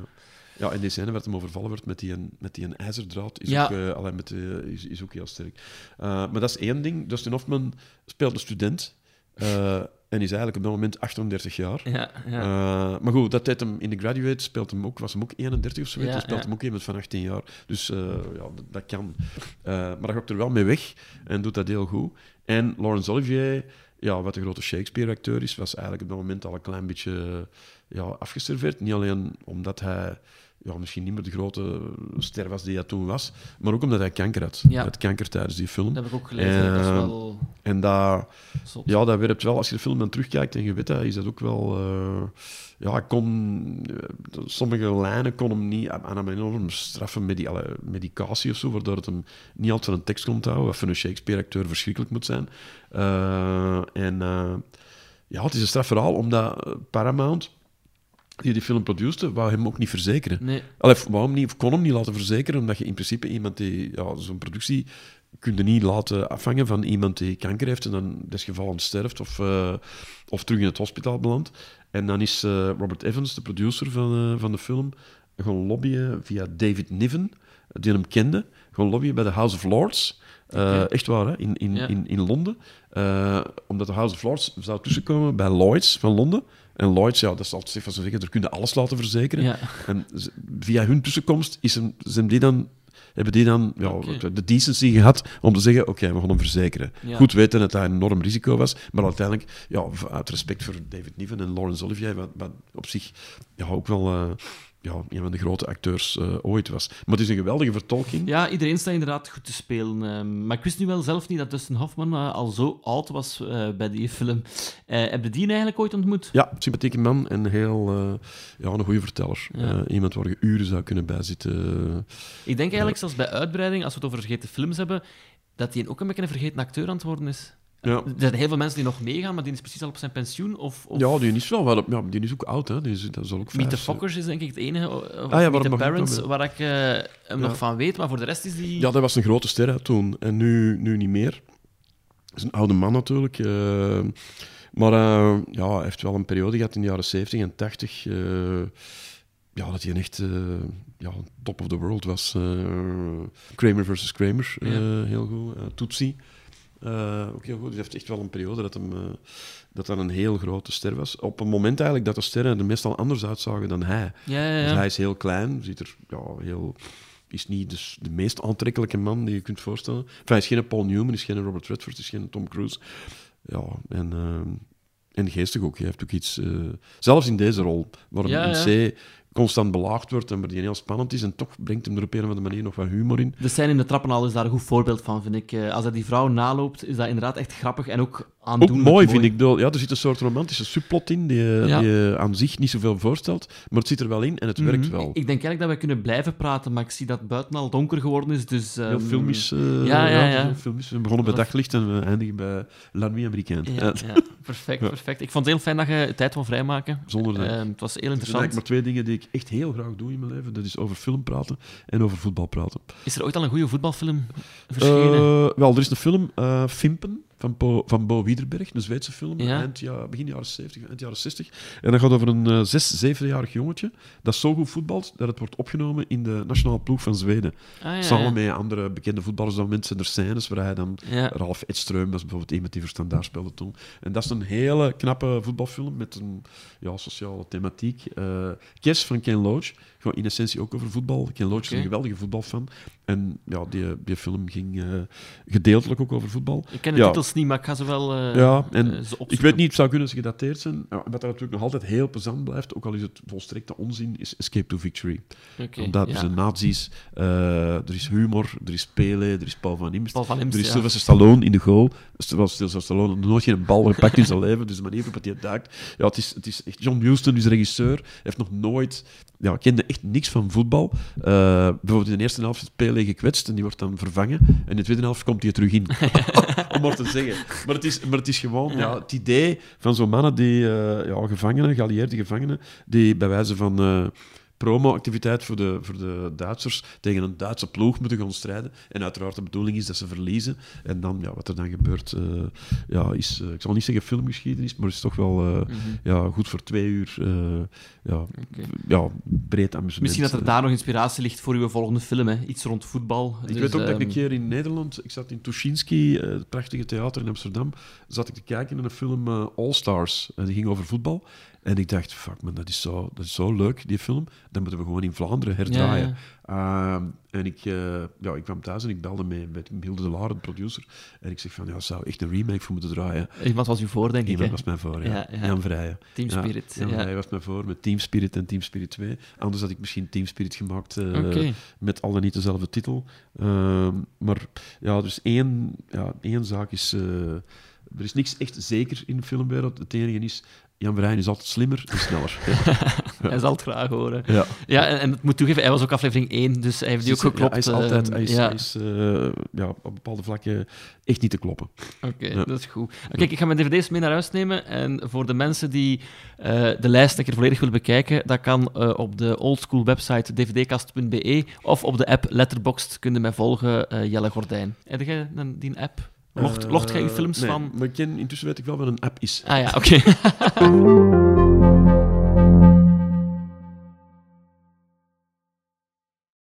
Ja, en die scène waar hem overvallen wordt met die, met die ijzerdraad is, Ja. ook, eh, allee, met, de- is, is ook heel sterk. Eh, maar dat is één ding. Dustin Hoffman speelt een student eh, en is eigenlijk op dat moment 38 jaar. Ja, ja. Eh, maar goed, dat tijd hem in The Graduate speelt hem ook, was hem ook 31 of zo. Ja, speelt hem ook iemand van 18 jaar. Dus eh, ja, dat, dat kan. Eh, maar dat gaat er wel mee weg en doet dat heel goed. En Laurence Olivier, ja, wat een grote Shakespeare-acteur is, was eigenlijk op dat moment al een klein beetje ja, afgeserveerd. Niet alleen omdat hij ja, misschien niet meer de grote ster was die hij toen was, maar ook omdat hij kanker had. Ja. Hij had kanker tijdens die film. Dat heb ik ook gelezen. dat is Eh, wel En dat, zot. ja, dat werpt wel, als je de film dan terugkijkt en je weet dat, is dat ook wel... eh, ja, kon... eh, sommige lijnen kon hem niet aan hem enorm straffen met die alle medicatie of zo, waardoor het hem niet altijd van een tekst kon houden, wat voor een Shakespeare-acteur verschrikkelijk moet zijn. Eh, en ja, het is een straf verhaal, omdat Paramount, die die film produceerde, wou hem ook niet verzekeren. Nee. Allee, wou hem niet, kon hem niet laten verzekeren, omdat je in principe iemand die ja, zo'n productie kun je niet laten afhangen van iemand die kanker heeft en dan desgevallen sterft of, eh, of terug in het hospitaal belandt. En dan is eh, Robert Evans, de producer van, eh, van de film, gaan lobbyen via David Niven, die hem kende, gaan lobbyen bij de House of Lords. Echt waar, hè? In, in, Ja. in, in Londen. Omdat de House of Lords zou tussenkomen bij Lloyds van Londen. En Lloyds, ja, dat is altijd van zeggen, daar kun je alles laten verzekeren. Ja. En via hun tussenkomst is hem, zijn die dan, hebben die dan ja, de decency gehad om te zeggen, oké, we gaan hem verzekeren. Ja. Goed weten dat dat een enorm risico was, maar uiteindelijk, ja, uit respect voor David Niven en Laurence Olivier, wat, wat op zich ja, ook wel eh, ja, een van de grote acteurs eh, ooit was. Maar het is een geweldige vertolking. Ja, iedereen staat inderdaad goed te spelen. ehm, maar ik wist nu wel zelf niet dat Dustin Hoffman eh, al zo oud was eh, bij die film. Eh heb je die eigenlijk ooit ontmoet? Ja, sympathieke man en heel, eh, ja, een goede verteller. Ja. Eh, iemand waar je uren zou kunnen bijzitten. Ik denk eigenlijk zelfs bij uitbreiding, als we het over vergeten films hebben, dat hij ook een beetje een vergeten acteur aan het worden is. Ja. Er zijn heel veel mensen die nog meegaan, maar die is precies al op zijn pensioen. Of, of Ja, die is wel wel, ja, die is ook oud, hè. Die is, dat ook Meet the Fockers is denk ik het enige. Of ja, Meet the hem nog Parents, waar ik eh, hem Ja. nog van weet. Maar voor de rest is die... Ja, dat was een grote ster hè, toen. En nu, nu niet meer. Dat is een oude man natuurlijk. eh, maar eh, ja, hij heeft wel een periode gehad in de jaren 70 en 80. eh, ja, dat hij een echt eh, ja, top of the world was. eh Kramer versus Kramer, eh, Ja. heel goed. Eh, Tootsie, eh, ook heel goed. Dus hij heeft echt wel een periode dat hem... eh, dat dat een heel grote ster was. Op een moment eigenlijk dat de sterren er meestal anders uitzagen dan hij. Ja, ja, Dus ja. hij is heel klein, ziet er ja, heel, is niet dus de meest aantrekkelijke man die je kunt voorstellen. Enfin, hij is geen Paul Newman, is geen Robert Redford, is geen Tom Cruise. Ja, en, eh, en geestig ook. Hij heeft ook iets... zelfs in deze rol, waar in C constant belaagd wordt en waar die heel spannend is. En toch brengt hem er op een of andere manier nog wat humor in. De scène in de trappenhal is daar een goed voorbeeld van, vind ik. Eh, Als hij die vrouw naloopt, is dat inderdaad echt grappig en ook Ook aandoenlijk mooi, vind ik. Ja, er zit een soort romantische subplot in die, eh, Ja. die eh, aan zich niet zoveel voorstelt. Maar het zit er wel in en het werkt Mhm. wel. Ik denk eigenlijk dat we kunnen blijven praten, maar ik zie dat het buiten al donker geworden is, dus... Heel ehm, filmisch. ja, ja, filmisch. We begonnen bij daglicht en we eindigen bij La Nuit Américaine. Ja, perfect, perfect. Ik vond het heel fijn dat je tijd wil vrijmaken. Zonder dat. Ehm, het was heel Er zijn interessant. eigenlijk maar twee dingen die ik echt heel graag doe in mijn leven. Dat is over film praten en over voetbal praten. Is er ooit al een goede voetbalfilm verschenen? Eh, wel, er is een film, eh, Fimpen, van, Bo, van Bo Wiederberg, een Zweedse film, Ja. eind, ja, begin jaren 70, eind jaren 60. En dat gaat over een eh, zes, zevenjarig jongetje dat zo goed voetbalt dat het wordt opgenomen in de nationale ploeg van Zweden. Ah, ja, Samen met andere bekende voetballers. Dan mensen er scènes waar hij dan... Ralf Edström was bijvoorbeeld iemand die verstandaar speelde toen. En dat is een hele knappe voetbalfilm met een ja, sociale thematiek. Eh Kes van Ken Loach, in essentie ook over voetbal. Ken Loach is een geweldige voetbalfan. En ja, die, die film ging eh, gedeeltelijk ook over voetbal. Ik ken de ja. titels niet, maar ik ga ze wel eh, Ja, en eh, ze ik weet niet, het zou kunnen ze gedateerd zijn. Ja, wat er natuurlijk nog altijd heel plezant blijft, ook al is het volstrekte onzin, is Escape to Victory. Oké, Omdat er zijn nazi's, eh, er is humor, er is Pele, er is Paul van Imst, Paul van Imst, er is. Sylvester Stallone in de goal. Sylvester Stallone nog nooit geen bal gepakt in zijn *laughs* leven, dus de manier waarop hij duikt. Ja, het is, het is echt... John Huston is regisseur, heeft nog nooit... Ja, kende echt niks van voetbal. Eh, bijvoorbeeld in de eerste helft is Pele gekwetst en die wordt dan vervangen. En in de tweede helft komt hij er terug in. *laughs* *laughs* Om maar te zeggen. Maar het is, maar het is gewoon ja, het idee van zo'n mannen die, eh, ja, gevangenen, geallieerde gevangenen, die bij wijze van eh, promo-activiteit voor de, voor de Duitsers tegen een Duitse ploeg moeten gaan strijden. En uiteraard de bedoeling is dat ze verliezen. En dan, ja, wat er dan gebeurt, eh, ja, is, eh, ik zal niet zeggen filmgeschiedenis, maar is toch wel eh, Mhm. ja, goed voor twee uur. ja, ja, breed amusement. Misschien dat er daar nog inspiratie ligt voor uw volgende film, hè? iets rond voetbal. Ik Dus, weet ook dat ik ehm, een keer in Nederland, ik zat in Tuschinski, het prachtige theater in Amsterdam, zat ik te kijken naar een film eh, All Stars. En die ging over voetbal. En ik dacht, fuck man, dat is, zo, dat is zo leuk, die film. Dat moeten we gewoon in Vlaanderen herdraaien. Ehm, en ik, eh, ja, ik kwam thuis en ik belde met, met Hilde de Laar, de producer. En ik zeg van, ja, zou echt een remake voor moeten draaien. Iemand was u voor, denk ik. Iemand was mij voor, ja. Ja, ja. Jan Vrijen. Team Ja, Spirit, Jan ja. Vrijen was mij voor met Team Spirit en Team Spirit 2. Anders had ik misschien Team Spirit gemaakt Oké. met al dan niet dezelfde titel. Ehm, maar ja, dus één, ja, één zaak is... eh, er is niks echt zeker in de filmwereld. Het enige is, Jan Vrijen is altijd slimmer en sneller. *laughs* Hij zal het graag horen. Ja. Ja, en, en ik moet toegeven, hij was ook aflevering 1, dus hij heeft die ook Ja, geklopt. hij is altijd ehm, hij is, ja. hij is, eh, ja, op bepaalde vlakken echt niet te kloppen. Oké, dat is goed. Kijk, ik ga mijn dvd's mee naar huis nemen. En voor de mensen die eh, de lijst een keer volledig willen bekijken, dat kan eh, op de oldschool website dvdkast.be of op de app Letterboxd kunnen mij volgen, eh, Jelle Gordijn. Heb jij die app? Locht, uh, mocht je eh, films van... maar ik intussen weet ik wel wat een app is. Ah ja, oké. *laughs*